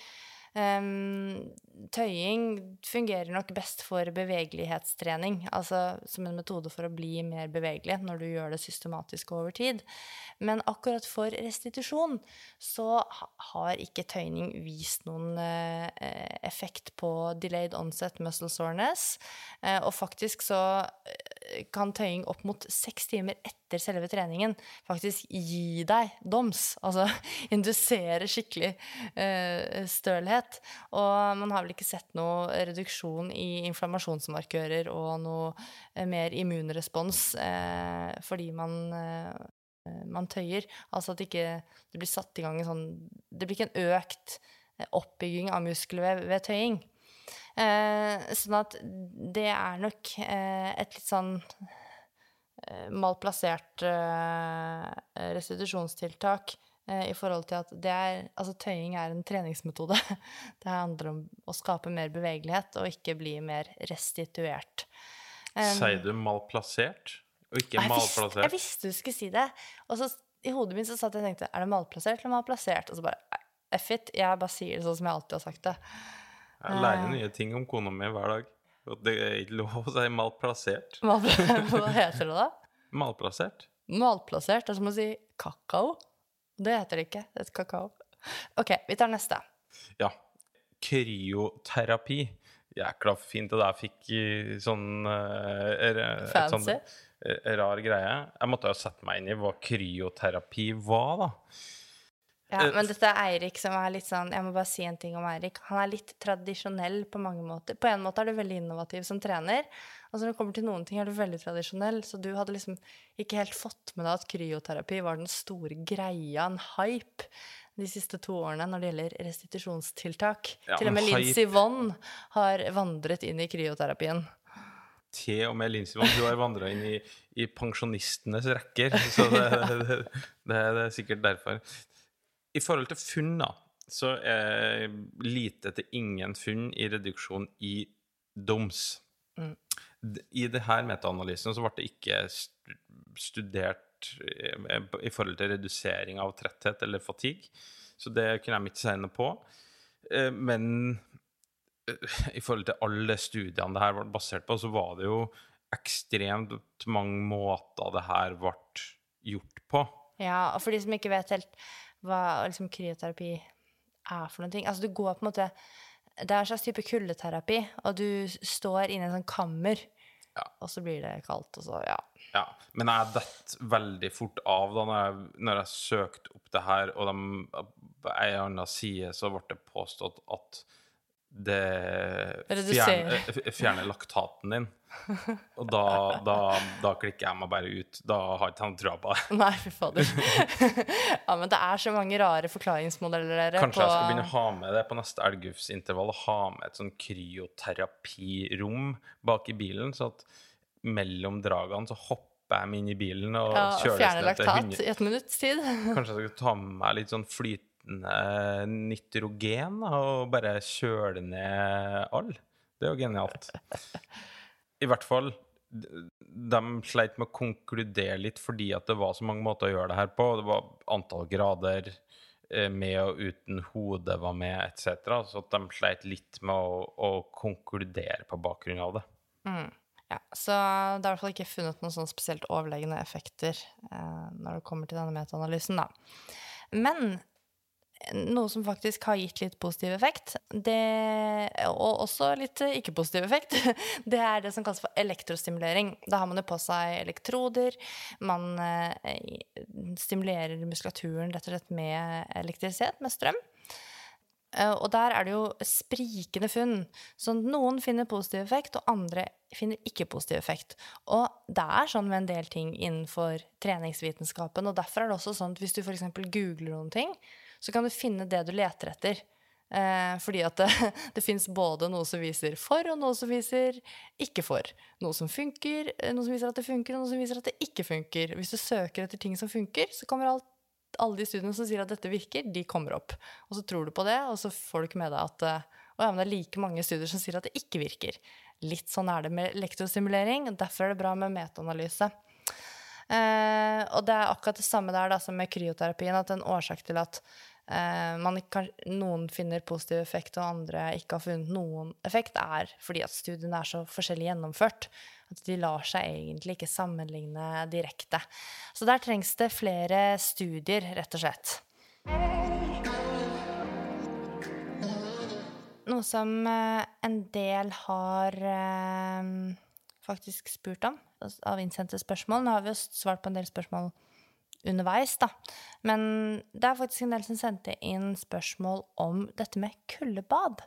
Ehm, tøying fungerer nok best for bevegelighetstrening, altså som en metode for å bli mer bevegelig når du gjør det systematisk over tid. Men akkurat for restitusjon så har ikke tøyning vist noen eh, effekt på delayed onset muscle soreness. Uh, og faktisk så eh, kan tøying opp mot seks timer etter selve treningen faktisk gi deg doms. Altså indusere skikkelig uh, stølhet. Og man har vel ikke sett noe reduksjon i inflammasjonsmarkører og noe eh, mer immunrespons eh, fordi man eh, man tøyer. Altså at ikke det blir satt i gang en sånn Det blir ikke en økt eh, oppbygging av muskelvev ved tøying. Eh, sånn at det er nok eh, et litt sånn malplassert restitusjonstiltak i forhold til at det er Altså, tøying er en treningsmetode. Det handler om å skape mer bevegelighet og ikke bli mer restituert. Um, Sier du malplassert? Og ikke jeg visste, jeg visste du skulle si det. Og så i hodet mitt så satt jeg og tenkte er det malplassert eller malplassert? Og så bare "Nei, F it, jeg bare sier det sånn som jeg alltid har sagt det. Jeg lærer nye ting om kona mi hver dag. Og det er ikke lov å si malplassert. Malpla- Hva heter det da? Malplassert? Malplassert er som å si kakao. Det heter det ikke. Det heter kakao. OK, vi tar neste. Ja. Kryoterapi. Jækla fint det der fikk sånn eh, er- et Fancy. sånn, eh, rar greie. Jeg måtte jo sette meg inn i hva kryoterapi var, da. Ja, Eh, men dette er Eirik som er litt sånn Jeg må bare si en ting om Eirik. Han er litt tradisjonell på mange måter. På en måte er du veldig innovativ som trener. Og så når det kommer til noen ting, er du veldig tradisjonell. Så du hadde liksom ikke helt fått med deg at kryoterapi var den store greia, en hype, de siste to årene når det gjelder restitusjonstiltak. Ja, til og med Lincy Vonn har vandret inn i kryoterapien. Til og med Lincy Vonn, du har vandra inn i, i pensjonistenes rekker. Så det, det, det, det er sikkert derfor. I forhold til funn, da, så er lite til ingen funn i reduksjon i DOMS. Mm. I denne metaanalysen så ble det ikke studert eh, i forhold til redusering av tretthet eller fatigue, så det kunne de ikke si noe på. Eh, Men eh, i forhold til alle studiene det her ble basert på, så var det jo ekstremt mange måter det her ble gjort på. Ja, og for de som ikke vet helt hva liksom, kryoterapi er for noen ting Altså, du går på en måte Det er en slags type kuldeterapi, og du står inne i en sånn kammer, Ja. og så blir det kaldt, og så Ja. Ja, men jeg datt veldig fort av da når jeg, når jeg søkte opp det her, og de, en annen side så ble det påstått at det fjerner, fjerner laktaten din. Og da, da, da klikker jeg meg bare ut. Da har ikke han trua på det. Nei, fy fader. ja, men det er så mange rare forklaringsmodeller Kanskje jeg skal begynne å ha med det på neste elgufsintervall, og ha med et sånn kryoterapirom bak i bilen, så at mellom dragene så hopper jeg meg inn i bilen og ja, kjøres ned til laktat 100 i et minutts tid. Kanskje jeg skal ta med meg litt sånn flytende nitrogen og bare kjøle ned all. Det er jo genialt. I hvert fall, de sleit med å konkludere litt fordi at det var så mange måter å gjøre det her på. Det var antall grader, eh, med og uten hode var med, etc. Så at de sleit litt med å, å konkludere på bakgrunn av det. Mm. Ja, så det er i hvert fall ikke funnet noen sånn spesielt overlegne effekter eh, når det kommer til denne metaanalysen, da. Men noe som faktisk har gitt litt positiv effekt, det, og også litt ikke-positiv effekt, det er det som kalles for elektrostimulering. Da har man jo på seg elektroder, man eh, stimulerer muskulaturen rett og slett med elektrisitet, med strøm. Eh, Og der er det jo sprikende funn. Så noen finner positiv effekt, og andre finner ikke positiv effekt. Og det er sånn med en del ting innenfor treningsvitenskapen, og derfor er det også sånn at hvis du f.eks. googler noen ting, så kan du finne det du leter etter. Eh, fordi at det, det fins både noe som viser for, og noe som viser ikke for. Noe som funker, eh, noe som viser at det funker, og noe som viser at det ikke funker. Hvis du søker etter ting som funker, så kommer alt, alle de studiene som sier at dette virker, de kommer opp. Og så tror du på det, og så får du ikke med deg at eh, å ja, men det er like mange studier som sier at det ikke virker. Litt sånn er det med elektrosimulering. Derfor er det bra med metaanalyse. Eh, og det er akkurat det samme der da, som med kryoterapien. At en årsak til at man kan, noen finner positiv effekt, og andre ikke har funnet noen effekt, er fordi at studiene er så forskjellig gjennomført. At de lar seg egentlig ikke sammenligne direkte. Så der trengs det flere studier, rett og slett. Noe som eh, en del har eh, faktisk spurt om av innsendte spørsmål. Nå har vi jo svart på en del spørsmål underveis, da. Men det er faktisk en del som sendte inn spørsmål om dette med kuldebad.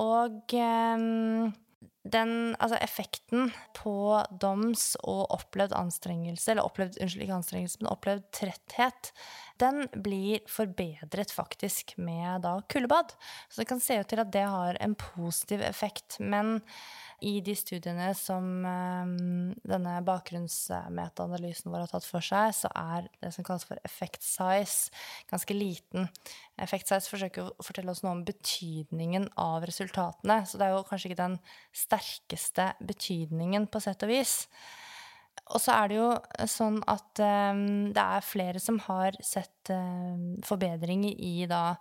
Og eh, den altså effekten på doms og opplevd anstrengelse, eller opplevd, unnskyld, ikke anstrengelse, men opplevd tretthet, den blir forbedret faktisk med da kuldebad. Så det kan se ut til at det har en positiv effekt. Men i de studiene som um, denne bakgrunnsmetaanalysen vår har tatt for seg, så er det som kalles for effect size, ganske liten. Effect size forsøker å fortelle oss noe om betydningen av resultatene. Så det er jo kanskje ikke den sterkeste betydningen, på sett og vis. Og så er det jo sånn at um, det er flere som har sett um, forbedring i da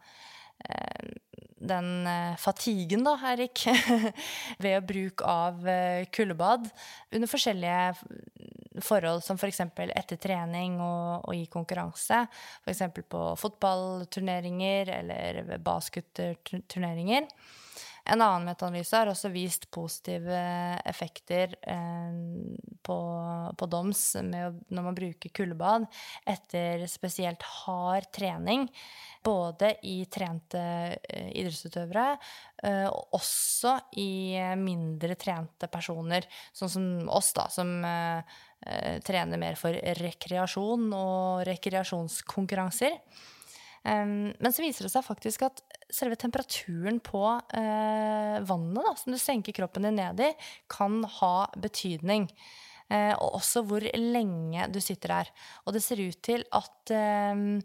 den uh, fatiguen, da, Erik, ved bruk av uh, kuldebad under forskjellige forhold, som f.eks. For etter trening og, og, i konkurranse. F.eks. på fotballturneringer eller basketturneringer. En annen metaanalyse har også vist positive effekter eh, på, på, DOMS med, når man bruker kuldebad etter spesielt hard trening. Både i trente eh, idrettsutøvere eh, og også i mindre trente personer, sånn som oss, da, som trener mer for rekreasjon og rekreasjonskonkurranser. Um, men så viser det seg faktisk at selve temperaturen på uh, vannet da, som du senker kroppen din ned i, kan ha betydning. Uh, og også hvor lenge du sitter der. Og det ser ut til at um,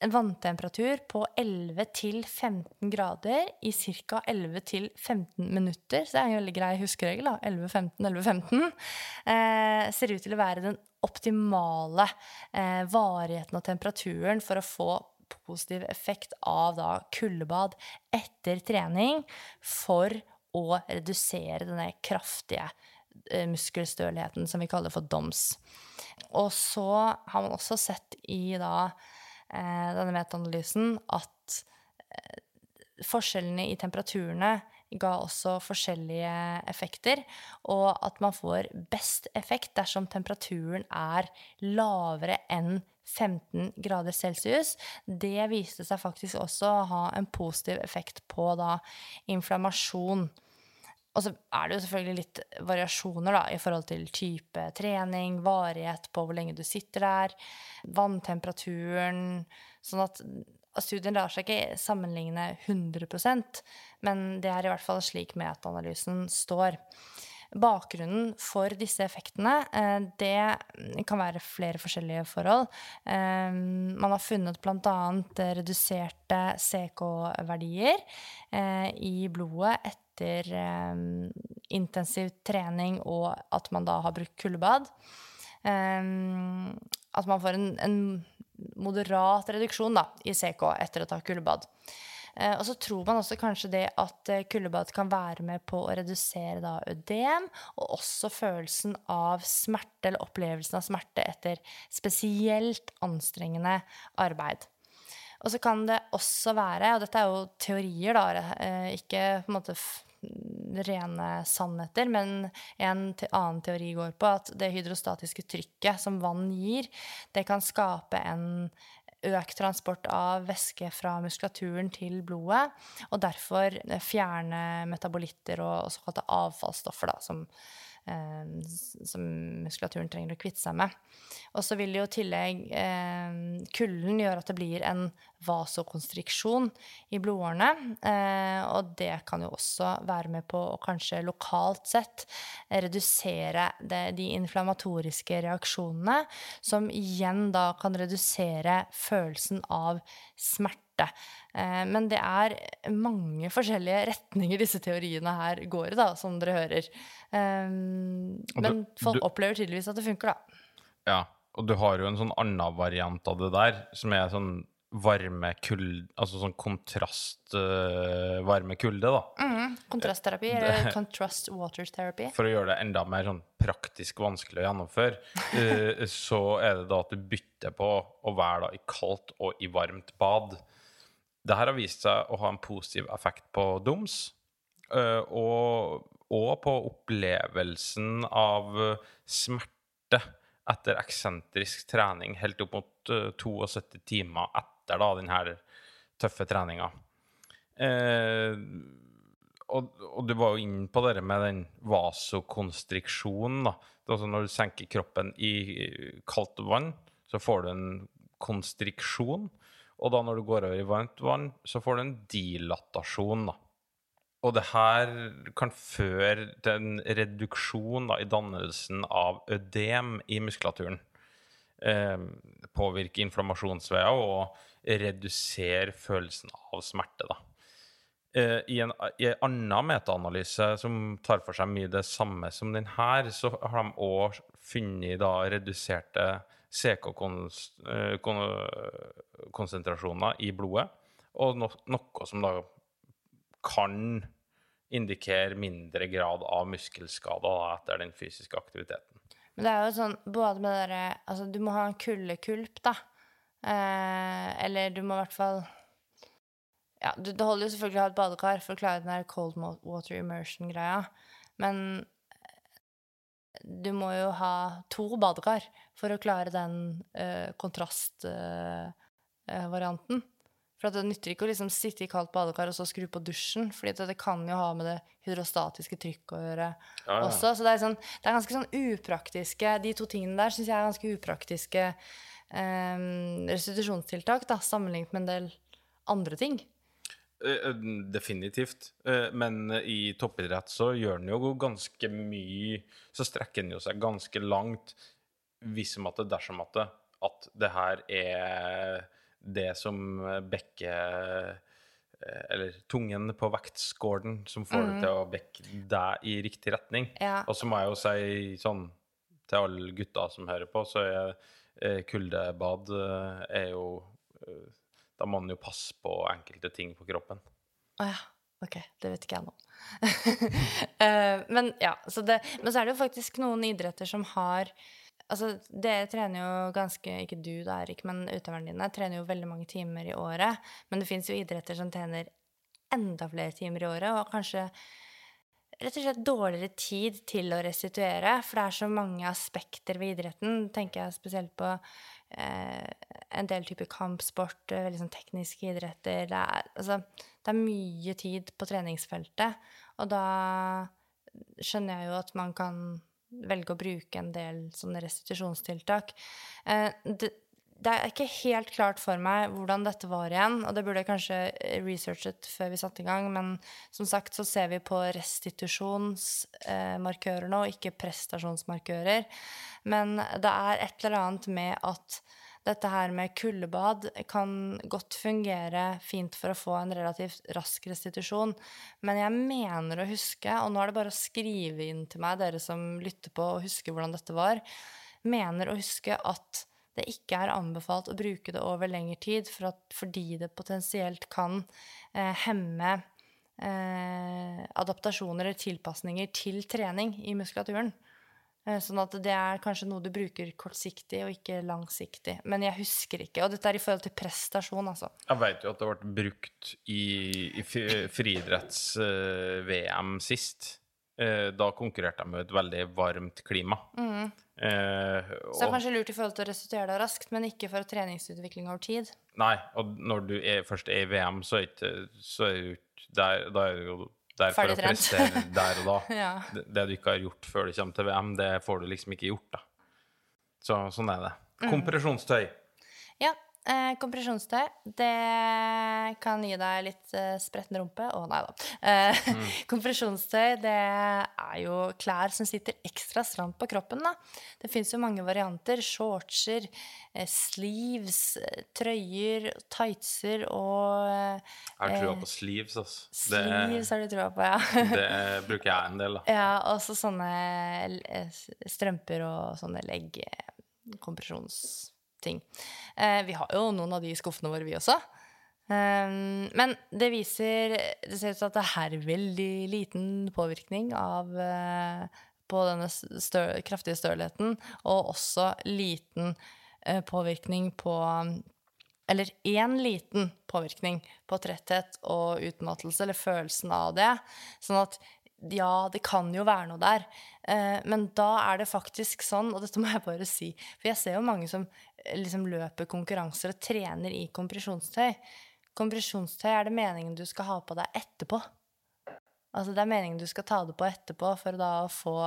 en vanntemperatur på 11-15 grader i ca. 11-15 minutter, så det er en veldig grei huskeregel, da, 11-15, 11-15, eh, ser ut til å være den optimale eh, varigheten og temperaturen for å få positiv effekt av da kuldebad etter trening for å redusere denne kraftige eh, muskelstølheten som vi kaller for DOMS. Og så har man også sett i da denne metaanalysen at eh, forskjellene i temperaturene ga også forskjellige effekter, og at man får best effekt dersom temperaturen er lavere enn 15 grader celsius. Det viste seg faktisk også å ha en positiv effekt på da inflammasjon. Og så er det jo selvfølgelig litt variasjoner da, i forhold til type trening, varighet på hvor lenge du sitter der, vanntemperaturen Sånn at studien lar seg ikke sammenligne 100% men det er i hvert fall slik metaanalysen står. Bakgrunnen for disse effektene eh, det kan være flere forskjellige forhold. Eh, man har funnet bl.a. reduserte CK-verdier eh, i blodet etter intensiv trening og at man da har brukt kuldebad. At man får en, en moderat reduksjon da, i CK etter å ta kuldebad. Eh, og så tror man også kanskje det at eh, kuldebad kan være med på å redusere da ødem, og også følelsen av smerte, eller opplevelsen av smerte etter spesielt anstrengende arbeid. Og så kan det også være, og dette er jo teorier, da, eh, ikke på en måte rene sannheter, men en annen teori går på at det hydrostatiske trykket som vann gir, det kan skape en økt transport av væske fra muskulaturen til blodet, og derfor fjerne metabolitter og, såkalte avfallsstoffer, da, som som muskulaturen trenger å kvitte seg med. Og så vil jo i tillegg eh, kulden gjøre at det blir en vasokonstriksjon i blodårene. Eh, og det kan jo også være med på å kanskje lokalt sett redusere det, de inflammatoriske reaksjonene, som igjen da kan redusere følelsen av smerte. Eh, men det er mange forskjellige retninger disse teoriene her går i, da, som dere hører. Eh, men folk opplever tydeligvis at det funker, da. Ja, og du har jo en sånn annen variant av det der, som er sånn varme kulde Altså sånn kontrast øh, varme kulde, da. Mm, kontrastterapi, eller contrast water therapy. For å gjøre det enda mer sånn praktisk vanskelig å gjennomføre, så er det da at du bytter på å være da i kaldt og i varmt bad. Det her har vist seg å ha en positiv effekt på DOMS, øh, og, og på opplevelsen av øh, smerte etter eksentrisk trening helt opp mot øh, 72 timer etter da den tøffe treninga. Eh, og, og du var jo inne på det med den vasokonstriksjonen. da. Altså når du senker kroppen i kaldt vann, så får du en konstriksjon. Og da når du går over i varmt vann, så får du en dilatasjon. da. Og det her kan føre til en reduksjon da, i dannelsen av ødem i muskulaturen. Eh, påvirke inflammasjonsveier og redusere følelsen av smerte. da. Eh, I en, i en annen metaanalyse som tar for seg mye det samme som den her, så har de òg funnet da reduserte CK-konsentrasjoner i blodet, og no, noe som da kan indikere mindre grad av muskelskader etter den fysiske aktiviteten. Men det er jo sånn både med det derre Altså, du må ha en kuldekulp, da. Eh, eller du må i hvert fall Ja, du, det holder jo selvfølgelig å ha et badekar for å klare den der cold water immersion-greia, men eh, du må jo ha to badekar for å klare den uh, kontrastvarianten. For at det nytter ikke å liksom sitte i kaldt badekar og så skru på dusjen, for det kan jo ha med det hydrostatiske trykket å gjøre også. Så det er, sånn, det er ganske sånn upraktiske De to tingene der syns jeg er ganske upraktiske um, restitusjonstiltak, da, sammenlignet med en del andre ting. Eh, eh, Definitivt. Eh, Men i toppidrett så gjør den jo ganske mye Så strekker den jo seg ganske langt hvis om at det dersom at det, at det her er det som bekker Eller tungen på vektskålen som får det til å bekke deg i riktig retning. Ja. Og så må jeg jo si sånn til alle gutta som hører på, så er kuldebad er jo Da må man jo passe på enkelte ting på kroppen. Å ja. Ok, det vet ikke jeg nå. uh, men ja, så det, men så er det jo faktisk noen idretter som har Altså, dere trener jo ganske Ikke du, da, Erik, men utøverne dine trener jo veldig mange timer i året. Men det fins jo idretter som trener enda flere timer i året, og kanskje rett og slett dårligere tid til å restituere, for det er så mange aspekter ved idretten. Tenker jeg spesielt på en del typer kampsport, eh, veldig sånn tekniske idretter. Det er, altså, det er mye tid på treningsfeltet, og da skjønner jeg jo at man kan velge å bruke en del sånne restitusjonstiltak. Eh, det, det er ikke helt klart for meg hvordan dette var igjen, og det burde jeg kanskje researchet før vi satte i gang, men som sagt så ser vi på restitusjonsmarkører nå, ikke prestasjonsmarkører. Men det er et eller annet med at dette her med kuldebad kan godt fungere fint for å få en relativt rask restitusjon. Men jeg mener å huske, og nå er det bare å skrive inn til meg, dere som lytter på og husker hvordan dette var, mener å huske at det ikke er anbefalt å bruke det over lengre tid, for at, fordi det potensielt kan eh, hemme eh, adaptasjoner eller tilpasninger til trening i muskulaturen. Eh, Sånn at det er kanskje noe du bruker kortsiktig og ikke langsiktig. Men jeg husker ikke. Og dette er i forhold til prestasjon, altså. Jeg vet jo at det ble brukt i, i friidretts-VM sist. Eh, Da konkurrerte de med et veldig varmt klima. Eh, Så det er kanskje lurt i forhold til å restituere deg raskt, men ikke for treningsutvikling over tid. nei, og når du er, først er i VM, så er, ikke, så er det ikke der, da er det jo der for å prestere der og da. Ja. Det, det du ikke har gjort før du kommer til VM, det får du liksom ikke gjort, da. Så sånn er det. Mm. Ja, eh, kompresjonstøy, det kan gi deg litt eh, spretten rumpe. Å, nei da. Eh, kompresjonstøy, det er jo klær som sitter ekstra stramt på kroppen, da. Det fins jo mange varianter. Shortser, eh, sleeves, eh, trøyer, tightser og eh, Jeg har trua på sleeves, altså. Sleeves har du trua på, ja. det bruker jeg en del, da. Ja, og så sånne eh, strømper og sånne leggkompresjonsting. Eh, vi har jo noen av de i skuffene våre, vi også. Eh, men det viser Det ser ut til at det er veldig liten påvirkning av eh, på denne stø, kraftige stølheten, og også liten påvirkning på eller én liten påvirkning på tretthet og utmattelse, eller følelsen av det. Sånn at ja, det kan jo være noe der. Eh, men da er det faktisk sånn, og dette må jeg bare si For jeg ser jo mange som eh, liksom løper konkurranser og trener i kompresjonstøy. Kompresjonstøy er det meningen du skal ha på deg etterpå. Altså det er meningen du skal ta det på etterpå for da å få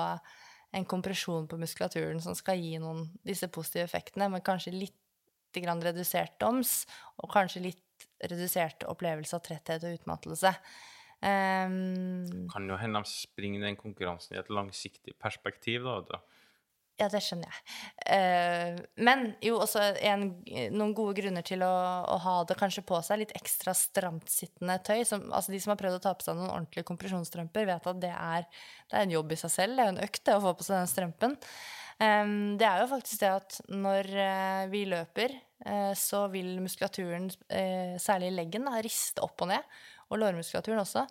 en kompresjon på muskulaturen som skal gi noen disse positive effektene, men kanskje litt redusert doms, og kanskje litt redusert opplevelse av tretthet og utmattelse. Ehm, Kan jo hende de springer den konkurransen i et langsiktig perspektiv, da. vet du. ja, det skjønner jeg. Eh, men jo også en, noen gode grunner til å, å ha det kanskje på seg litt ekstra stramtsittende tøy. Som, altså de som har prøvd å ta på seg noen ordentlige kompresjonsstrømper, vet at det er, det er en jobb i seg selv. Det er jo en økt det å få på seg den strømpen. Em, det er jo faktisk det at når eh, vi løper, eh, så vil muskulaturen, særlig leggen, da, riste opp og ned. Og lårmuskulaturen også.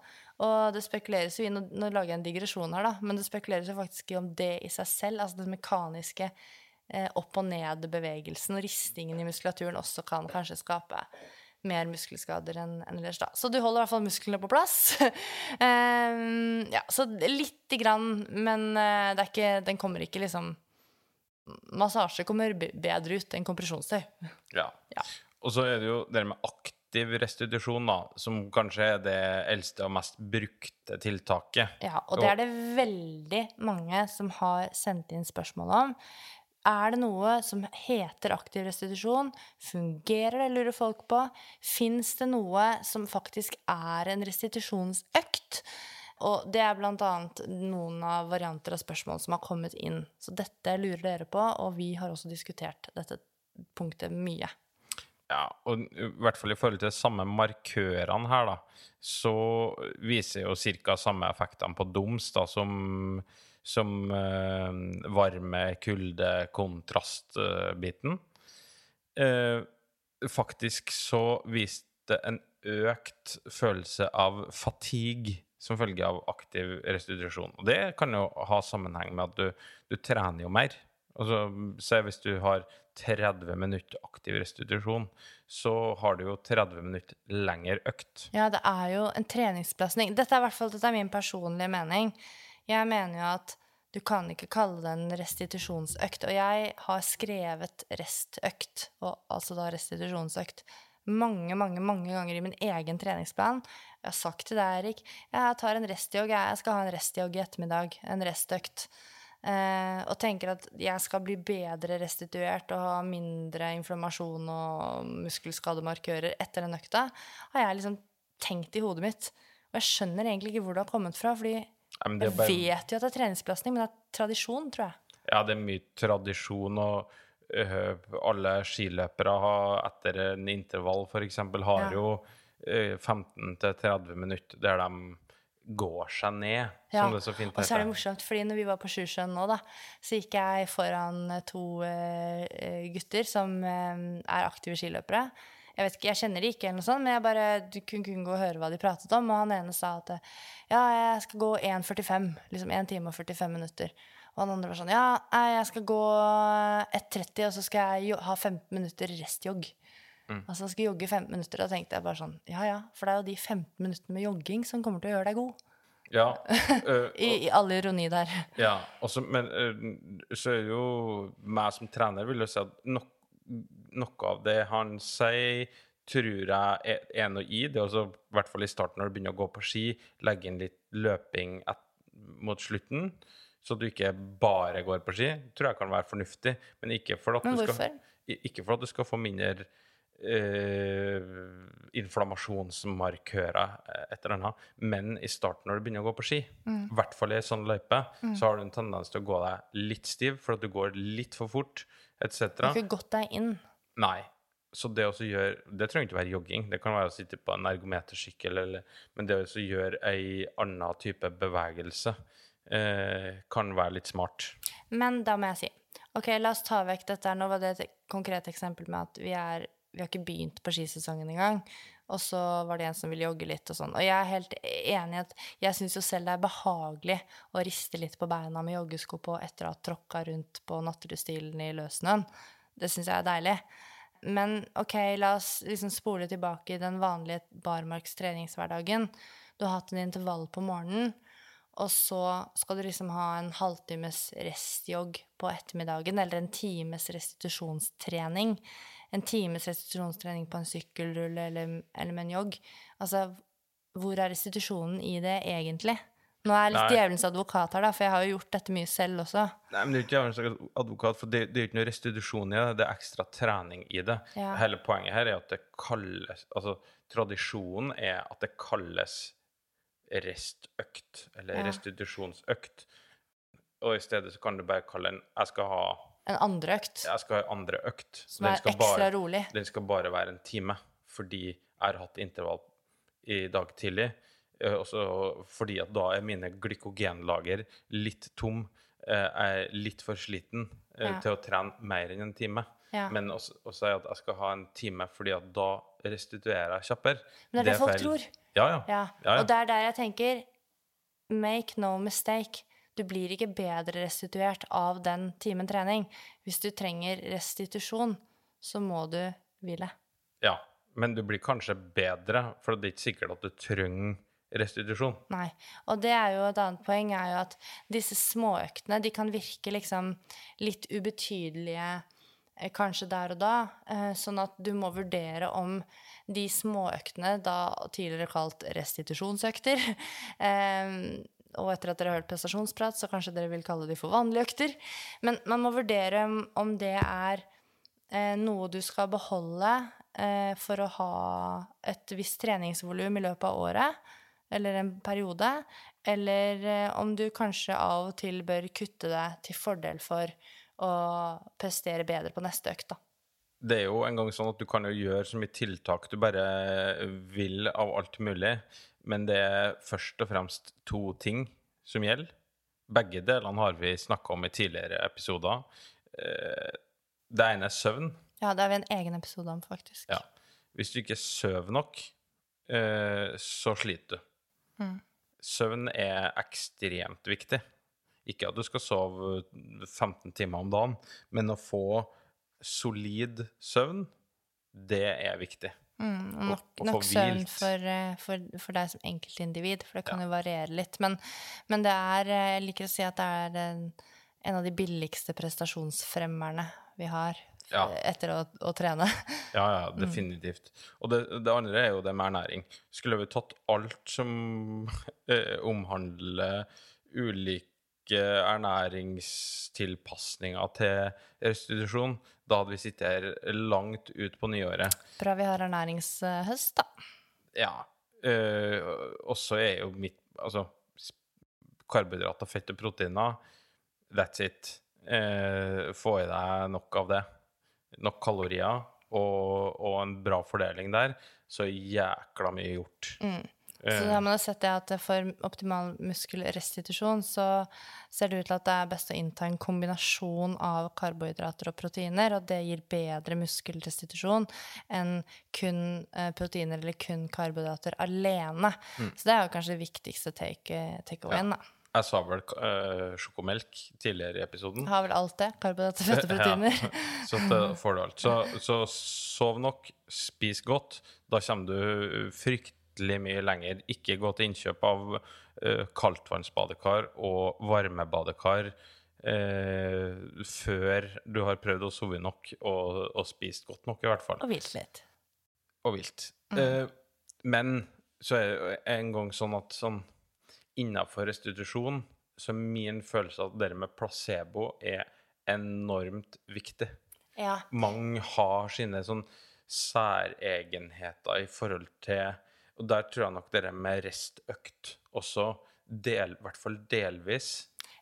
Og det spekuleres jo i Nå, nå lager jeg en digresjon her, da, men det spekuleres jo faktisk i om det i seg selv, altså den mekaniske eh, opp- og ned-bevegelsen og ristingen i muskulaturen også kan kanskje skape mer muskelskader enn ellers, da. Så du holder i hvert fall musklene på plass. um, ja, så lite grann, men uh, det er ikke, den kommer ikke liksom Massasje kommer bedre ut enn kompresjonstøy. Ja. Ja. Og så er det jo det med aktiv restitusjon, da, som kanskje er det eldste og mest brukte tiltaket. Ja, og det er det veldig mange som har sendt inn spørsmål om. Er det noe som heter aktiv restitusjon? Fungerer det, lurer folk på? Fins det noe som faktisk er en restitusjonsøkt? Og det er annet noen av varianter av spørsmål som har kommet inn. Så dette lurer dere på, og vi har også diskutert dette punktet mye. Ja, og i hvert fall i forhold til de samme markørene her, da, så viser jo ca. samme effektene på doms da, som, som eh, varme, kulde, kontrast-biten. Eh, faktisk så viste en økt følelse av fatigue som følge av aktiv restitusjon. Og det kan jo ha sammenheng med at du, du trener jo mer. Altså, se hvis du har 30 minutter aktiv restitusjon, så har du jo 30 minutter lengre økt. Ja, det er jo en treningsbelastning. Dette er i hvert fall min personlige mening. Jeg mener jo at du kan ikke kalle det en restitusjonsøkt. Og jeg har skrevet restøkt, og altså da restitusjonsøkt, mange, mange mange ganger i min egen treningsplan. Jeg har sagt til deg, Erik, jeg tar en restjogg, jeg skal ha en restjogg i ettermiddag. En restøkt. Eh, og tenker at jeg skal bli bedre restituert og ha mindre inflammasjon og muskelskademarkører etter den økta, har jeg liksom tenkt i hodet mitt. Og jeg skjønner egentlig ikke hvor det har kommet fra, fordi Ja, men jeg bare- vet jo at det er treningsbelastning, men det er tradisjon, tror jeg. Ja, det er mye tradisjon, og øh, alle skiløpere har etter en intervall f.eks. har Ja. jo øh, 15-30 minutter der de går seg ned, Ja, som det så fint Og så er det morsomt, fordi når vi var på Sjusjøen nå, da, så gikk jeg foran eh, to eh, gutter som uh, er aktive skiløpere. Jeg vet ikke, jeg kjenner de ikke, eller noe sånt, men jeg bare du kunne, gå og høre hva de pratet om. Og han ene sa at ja, jeg skal gå 1,45. Liksom 1 time og 45 minutter. Og han andre var sånn ja, jeg skal gå 1,30, og så skal jeg ha 15 minutter restjogg. Altså jeg skal jogge 15 minutter. Da tenkte jeg bare sånn ja ja, for det er jo de 15 minuttene med jogging som kommer til å gjøre deg god. Ja, øh, I, i all ironi der. ja også, men øh, så er jo meg som trener vil jo si at nok, noe av det han sier, tror jeg er, noe i. Det er også, i hvert fall i starten når du begynner å gå på ski, legge inn litt løping et, mot slutten, så du ikke bare går på ski, tror jeg kan være fornuftig. Men ikke for at, Men du skal, ikke for at du skal få mindre eh, inflammasjonsmarkører, eh, et eller annet. Men i starten når du begynner å gå på ski, Mm. i hvert fall i ei sånn løype, så har du en tendens til å gå deg litt stiv for at du går litt for fort, etc. Du har ikke gått deg inn. Nei. Så det å gjøre Det trenger ikke være jogging. Det kan være å sitte på en ergometersykkel, eller, men det å gjøre ei anna type bevegelse eh, kan være litt smart. Men da må jeg si Ok, la oss ta vekk dette. Nå var det et konkret eksempel med at vi, er, vi har ikke begynt på skisesongen engang. Og så var det en som ville jogge litt og sånn. Og jeg er helt enig i at jeg syns jo selv det er behagelig å riste litt på beina med joggesko på etter å ha tråkka rundt på Natterudstilen i løssnøen. Det syns jeg er deilig. Men ok, la oss liksom spole tilbake i den vanlige barmarkstreningshverdagen. Du har hatt en intervall på morgenen, og så skal du liksom ha en halvtimes restjogg på ettermiddagen, eller en times restitusjonstrening. En times restitusjonstrening på en sykkelrulle eller, eller med en jogg. Altså, hvor er restitusjonen i det egentlig? Nå er jeg litt djevelens advokat her, da, for jeg har jo gjort dette mye selv også. Nei, men Det er ikke djevelens advokat, for det, det er jo ikke noe restitusjon i det. Det er ekstra trening i det. Ja. Hele poenget her er at det kalles Altså, tradisjonen er at det kalles restøkt, eller Ja. restitusjonsøkt. Og i stedet så kan du bare kalle den Jeg skal ha En andre økt, Jeg skal ha andre økt. som er ekstra bare, rolig. Den skal bare være en time, fordi jeg har hatt intervall i dag tidlig. Også fordi at da er mine glykogenlager litt tom. eh, Jeg er litt for sliten eh, Ja. til å trene mer enn en time. Ja. Men også, og er at jeg skal ha en time fordi at da restituerer jeg kjappere. Men det er det folk feil. tror. Ja, ja. Ja. Ja, ja. Og det er der jeg tenker Make no mistake. Du blir ikke bedre restituert av den timen trening. Hvis du trenger restitusjon, så må du hvile. ja. Men du blir kanskje bedre, for det er ikke sikkert at du trenger restitusjon. Nei. Og det er jo et annet poeng, er jo at disse småøktene, de kan virke liksom litt ubetydelige eh, kanskje der og da, eh, sånn at du må vurdere om de småøktene, da tidligere kalt restitusjonsøkter, eh, og etter at dere har hørt prestasjonsprat, så kanskje dere vil kalle de for vanlige økter, men man må vurdere om- det er eh, noe du skal beholde eh, for å ha et visst treningsvolum i løpet av året, eller en periode, eller eh, om du kanskje av og til bør kutte det til fordel for å prestere bedre på neste økt, da. Det er jo en gang sånn at du kan jo gjøre så mye tiltak du bare vil av alt mulig, men det er først og fremst to ting som gjelder. Begge delene har vi snakka om i tidligere episoder. Eh, Det ene er søvn. Ja, det har vi en egen episode om, faktisk. Ja. Hvis du ikke sover nok, eh, så sliter du. Søvn er ekstremt viktig. Ikke at du skal sove 15 timer om dagen, men å få solid søvn, det er viktig. Mm, og nok, og nok søvn for, eh, for, for deg som enkeltindivid, for det kan jo variere litt. Men, men det er eh, Jeg liker å si at det er en, av de billigste prestasjonsfremmerne vi har Ja. etter å, å trene. Ja, ja, definitivt. Og det, det andre er jo det med ernæring. Skulle vi tatt alt som eh, omhandler ulike ernæringstilpasninger til restitusjon, da hadde vi sittet her langt ut på nyåret. Bra vi har ernæringshøst, da. Ja. Øh, og så er jo mitt Altså karbohydrater, fett og proteiner. That's it. Eh, få i deg nok av det. Nok kalorier og, og en bra fordeling der, så jækla mye gjort. Så da man har sett det at for optimal muskelrestitusjon så ser det ut til at det er best å innta en kombinasjon av karbohydrater og proteiner, og det gir bedre muskelrestitusjon enn kun eh, proteiner eller kun karbohydrater alene. Så det er jo kanskje det viktigste take, away da. Jeg sa vel uh, sjokomelk tidligere i episoden. Har vel alt det. Karbohydrater, fette, proteiner. Ja, så det får du alt. Så, så sov nok, spis godt. Da kommer du fryktelig mye lenger. Ikke gå til innkjøp av uh, kaldtvannsbadekar og varmebadekar uh, før du har prøvd å sove nok og, og spist godt nok, i hvert fall. Og hvilt litt. og vilt. Uh, men så er det en gang sånn at sånn innafor restitusjon så min følelse at det med placebo er enormt viktig. Ja. Mange har sine sånn særegenheter i forhold til Og der tror jeg nok det med restøkt også del, i hvert fall delvis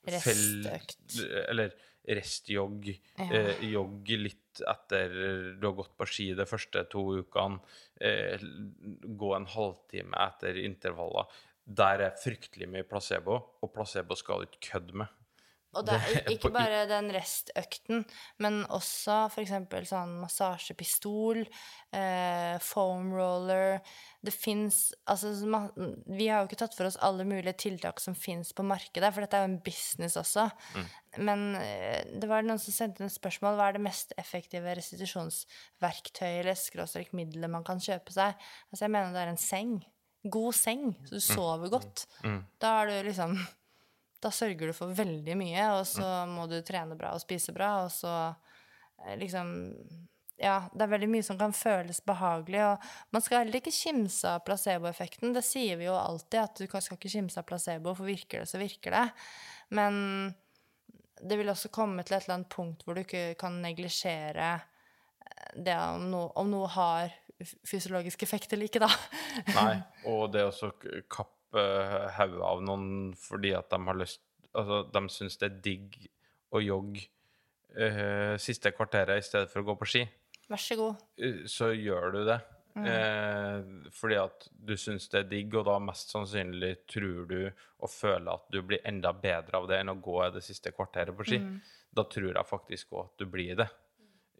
fell- Restøkt. Eller restjogg. Eh, jogg litt etter du har gått på ski de første to ukene. Eh, gå en halvtime etter intervaller. Der er fryktelig mye placebo, og placebo skal du ikke kødde med. Og er ikke bare den restøkten, men også eksempel sånn massasjepistol, eh, foam roller Det fins Altså, vi har jo ikke tatt for oss alle mulige tiltak som fins på markedet, for dette er jo en business også. Men eh, det var noen som sendte inn spørsmål hva er det mest effektive restitusjonsverktøyet eller skråstrek middelet man kan kjøpe seg. Altså, jeg mener det er en seng. God seng, så du sover godt. Da er du liksom da sørger du for veldig mye, og så må du trene bra og spise bra, og så eh, liksom Ja, det er veldig mye som kan føles behagelig, og man skal heller ikke kimse av placeboeffekten. Det sier vi jo alltid, at du skal ikke kimse av placebo, for virker det, så virker det. Men det vil også komme til et eller annet punkt hvor du ikke kan neglisjere eh, det om noe, om noe har fysiologisk effekt eller ikke, da. Nei, og det å også k- kappe hodet av noen fordi at de har lyst Altså, de syns det er digg å jogge uh, siste kvarteret i stedet for å gå på ski, Vær så god. Uh, så gjør du det. Eh, fordi at du syns det er digg, og da mest sannsynlig tror du og føler at du blir enda bedre av det enn å gå det siste kvarteret på ski. Da tror jeg faktisk òg at du blir det.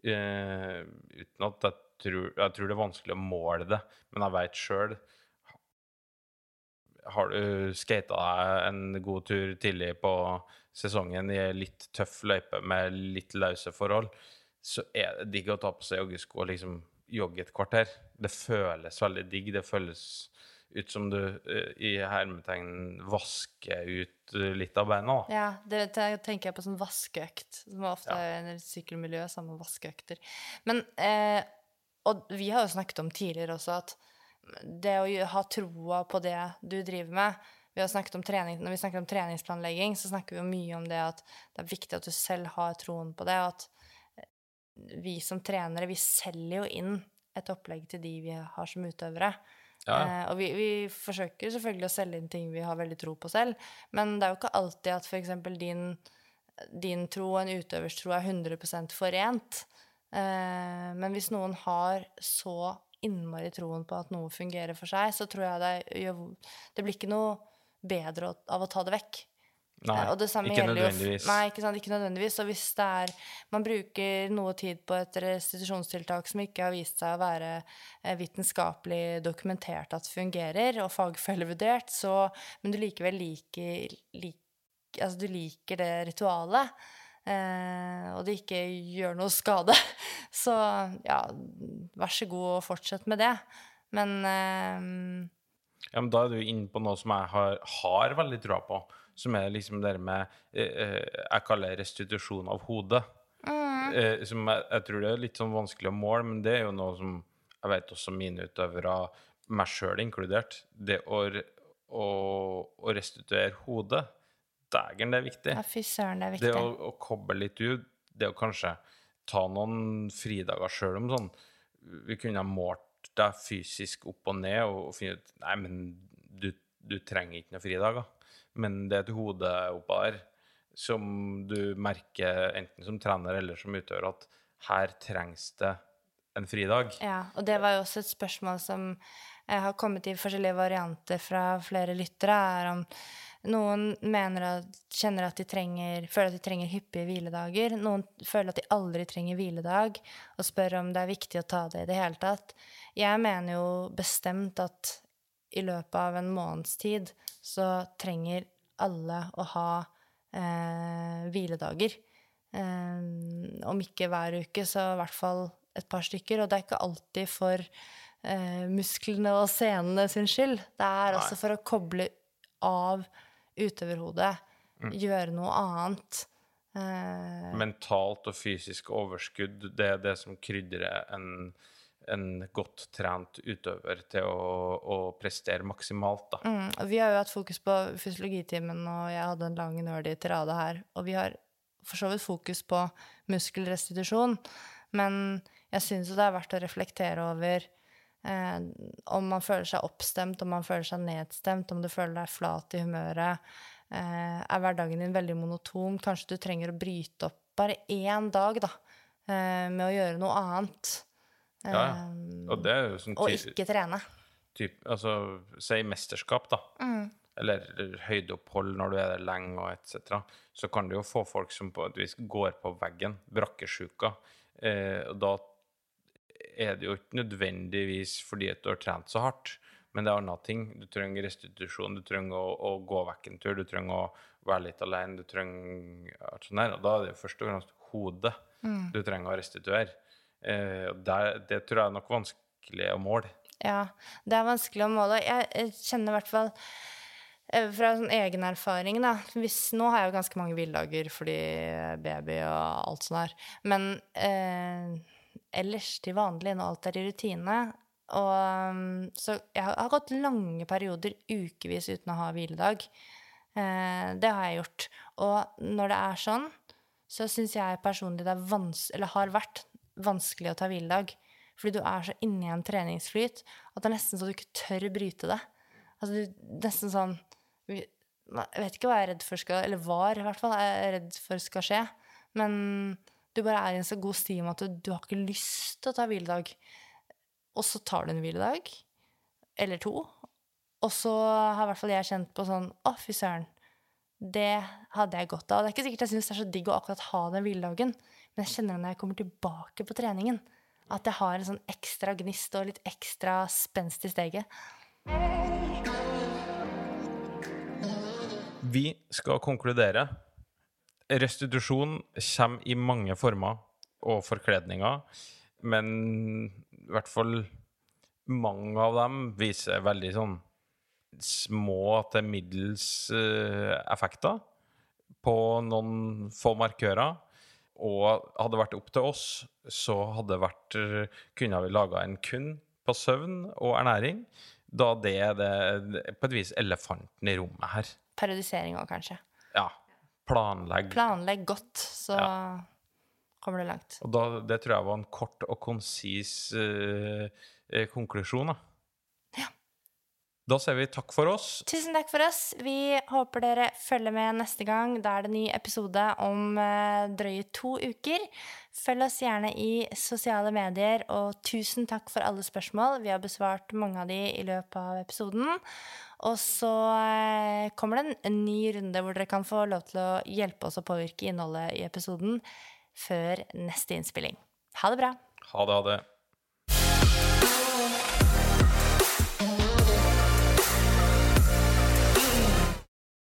Eh, uten at jeg tror, jeg tror det er vanskelig å måle det, men jeg veit sjøl Har du skata deg en god tur tidlig på sesongen i litt tøff løype med litt løse forhold, så er det digg å ta på seg joggesko og liksom jogge et kvarter. Det føles veldig digg. Det føles ut som du eh, i hermetegn vasker ut eh, litt av beina. Da. Ja, det det tenker jeg på sånn vaskeøkt, som ofte er i sykkelmiljøet, sammen med vaskeøkter. Men, eh, og vi har jo snakket om tidligere også at det å ha troa på det du driver med vi har snakket om trening, Når vi snakker om treningsplanlegging, så snakker vi jo mye om det at det er viktig at du selv har troen på det, og at eh, vi som trenere, vi selger jo inn et opplegg til de vi har som utøvere. Ja. Eh, og vi, vi forsøker selvfølgelig å selge inn ting vi har veldig tro på selv, men det er jo ikke alltid at f.eks. din, din tro og en utøvers tro er 100 forent. Eh, men hvis noen har så innmari troen på at noe fungerer for seg, så tror jeg det gjør Det blir ikke noe bedre av å ta det vekk. Nei, Eh, det ikke nødvendigvis. Nei, ikke sant, ikke nødvendigvis. Og hvis det er Man bruker noe tid på et restitusjonstiltak som ikke har vist seg å være eh, vitenskapelig dokumentert at fungerer, og fagfellevurdert, så Men du likevel liker lik, Altså, du liker det ritualet, eh, og det ikke gjør noe skade, så ja, vær så god og fortsett med det. Men eh, Ja, men da er du inne på noe som jeg har, har veldig troa på, som er liksom det med eh, eh, Jeg kaller det restitusjon av hodet. Eh, som jeg, jeg tror det er litt sånn vanskelig å måle, men det er jo noe som jeg vet også mine utøvere, meg sjøl inkludert, det å, å, å restituere hodet, dægen, det er viktig. ja, fy søren, det er Det viktig. å, å koble litt ut, det å kanskje ta noen fridager sjøl om sånn Vi kunne ha målt deg fysisk opp og ned og, og funnet ut Nei, men du, du trenger ikke noen fridager. Men det er et hode oppå der som du merker enten som trener eller som utøver, at her trengs det en fridag. Ja, og det var jo også et spørsmål som eh, har kommet i forskjellige varianter fra flere lyttere, er om noen mener at, kjenner at de trenger, føler at de trenger hyppige hviledager. Noen føler at de aldri trenger hviledag, og spør om det er viktig å ta det i det hele tatt. Jeg mener jo bestemt at i løpet av en måneds tid så trenger alle å ha eh, hviledager. Eh, om ikke hver uke, så i hvert fall et par stykker. Og det er ikke alltid for eh, musklene og senene sin skyld. Det er også for å koble av utøverhodet, gjøre noe annet. Eh, Mentalt og fysisk overskudd, det er det som krydrer en, en godt trent utøver til å, å prestere maksimalt, da. Mm, vi har jo hatt fokus på fysiologitimen, og jeg hadde en lang nerdy tirade her. Og vi har for så vidt fokus på muskelrestitusjon, men jeg syns jo det er verdt å reflektere over eh, om man føler seg oppstemt, om man føler seg nedstemt, om du føler deg flat i humøret. Eh, er hverdagen din veldig monoton? Kanskje du trenger å bryte opp bare én dag, da, eh, med å gjøre noe annet. Ja, ja. Eh, Og sånn og ikke trene. typ, altså, si mesterskap, da. Eller høydeopphold når du er der lenge, og etc. Så kan du jo få folk som på et vis går på veggen, brakkesjuka. Eh, og da er det jo ikke nødvendigvis fordi at du har trent så hardt, men det er andre ting. Du trenger restitusjon, du trenger å, å gå vekk en tur, du trenger å være litt alene, du trenger alt sånt der. Og da er det jo først og fremst hodet du trenger å restituere. Eh, det, det tror jeg er nok vanskelig å måle. Ja, det er vanskelig å måle. Jeg, kjenner i hvert fall eh, fra sånn egen erfaring, da Hvis, Nå har jeg jo ganske mange hviledager fordi baby og alt sånt der. Men eh, ellers til vanlig, når alt er i rutine og, um, Så jeg har, gått lange perioder, ukevis, uten å ha hviledag. Eh, det har jeg gjort. Og når det er sånn, så syns jeg personlig det har vært vanskelig å ta hviledag. Fordi du er så inni en treningsflyt at det er nesten så du ikke tør bryte det. Altså, du, nesten sånn Jeg vet ikke hva jeg er redd for skal Eller var, i hvert fall, er redd for skal skje. Men du bare er i en så god stim at du, du har ikke lyst til å ta hviledag. Og så tar du en hviledag. Eller to. Og så har i hvert fall jeg kjent på sånn Å, fy søren. Det hadde jeg godt av. Det er ikke sikkert jeg syns det er så digg å akkurat ha den hviledagen, men jeg kjenner det når jeg kommer tilbake på treningen. At jeg har en sånn ekstra gnist og litt ekstra spenst i steget. Vi skal konkludere. Restitusjon kommer i mange former og forkledninger, men i hvert fall mange av dem viser veldig sånn små til middels eh, effekter på noen få markører. Og hadde det vært opp til oss, så hadde det vært, kunne vi laga en kun på søvn og ernæring, da det er det, på et vis elefanten i rommet her. Periodisering òg, kanskje. Ja. Planlegg. Planlegg godt, så kommer du langt. Og da, det tror jeg var en kort og konsis eh, konklusjon. Da. Da sier vi takk for oss. Tusen takk for oss. Vi håper dere følger med neste gang. Da er det ny episode om eh, drøye to uker. Følg oss gjerne i sosiale medier, og tusen takk for alle spørsmål. Vi har besvart mange av de i løpet av episoden. Og så eh, kommer det en, en ny runde hvor dere kan få lov til å hjelpe oss å påvirke innholdet i episoden før neste innspilling. Ha det bra. Ha det, ha det.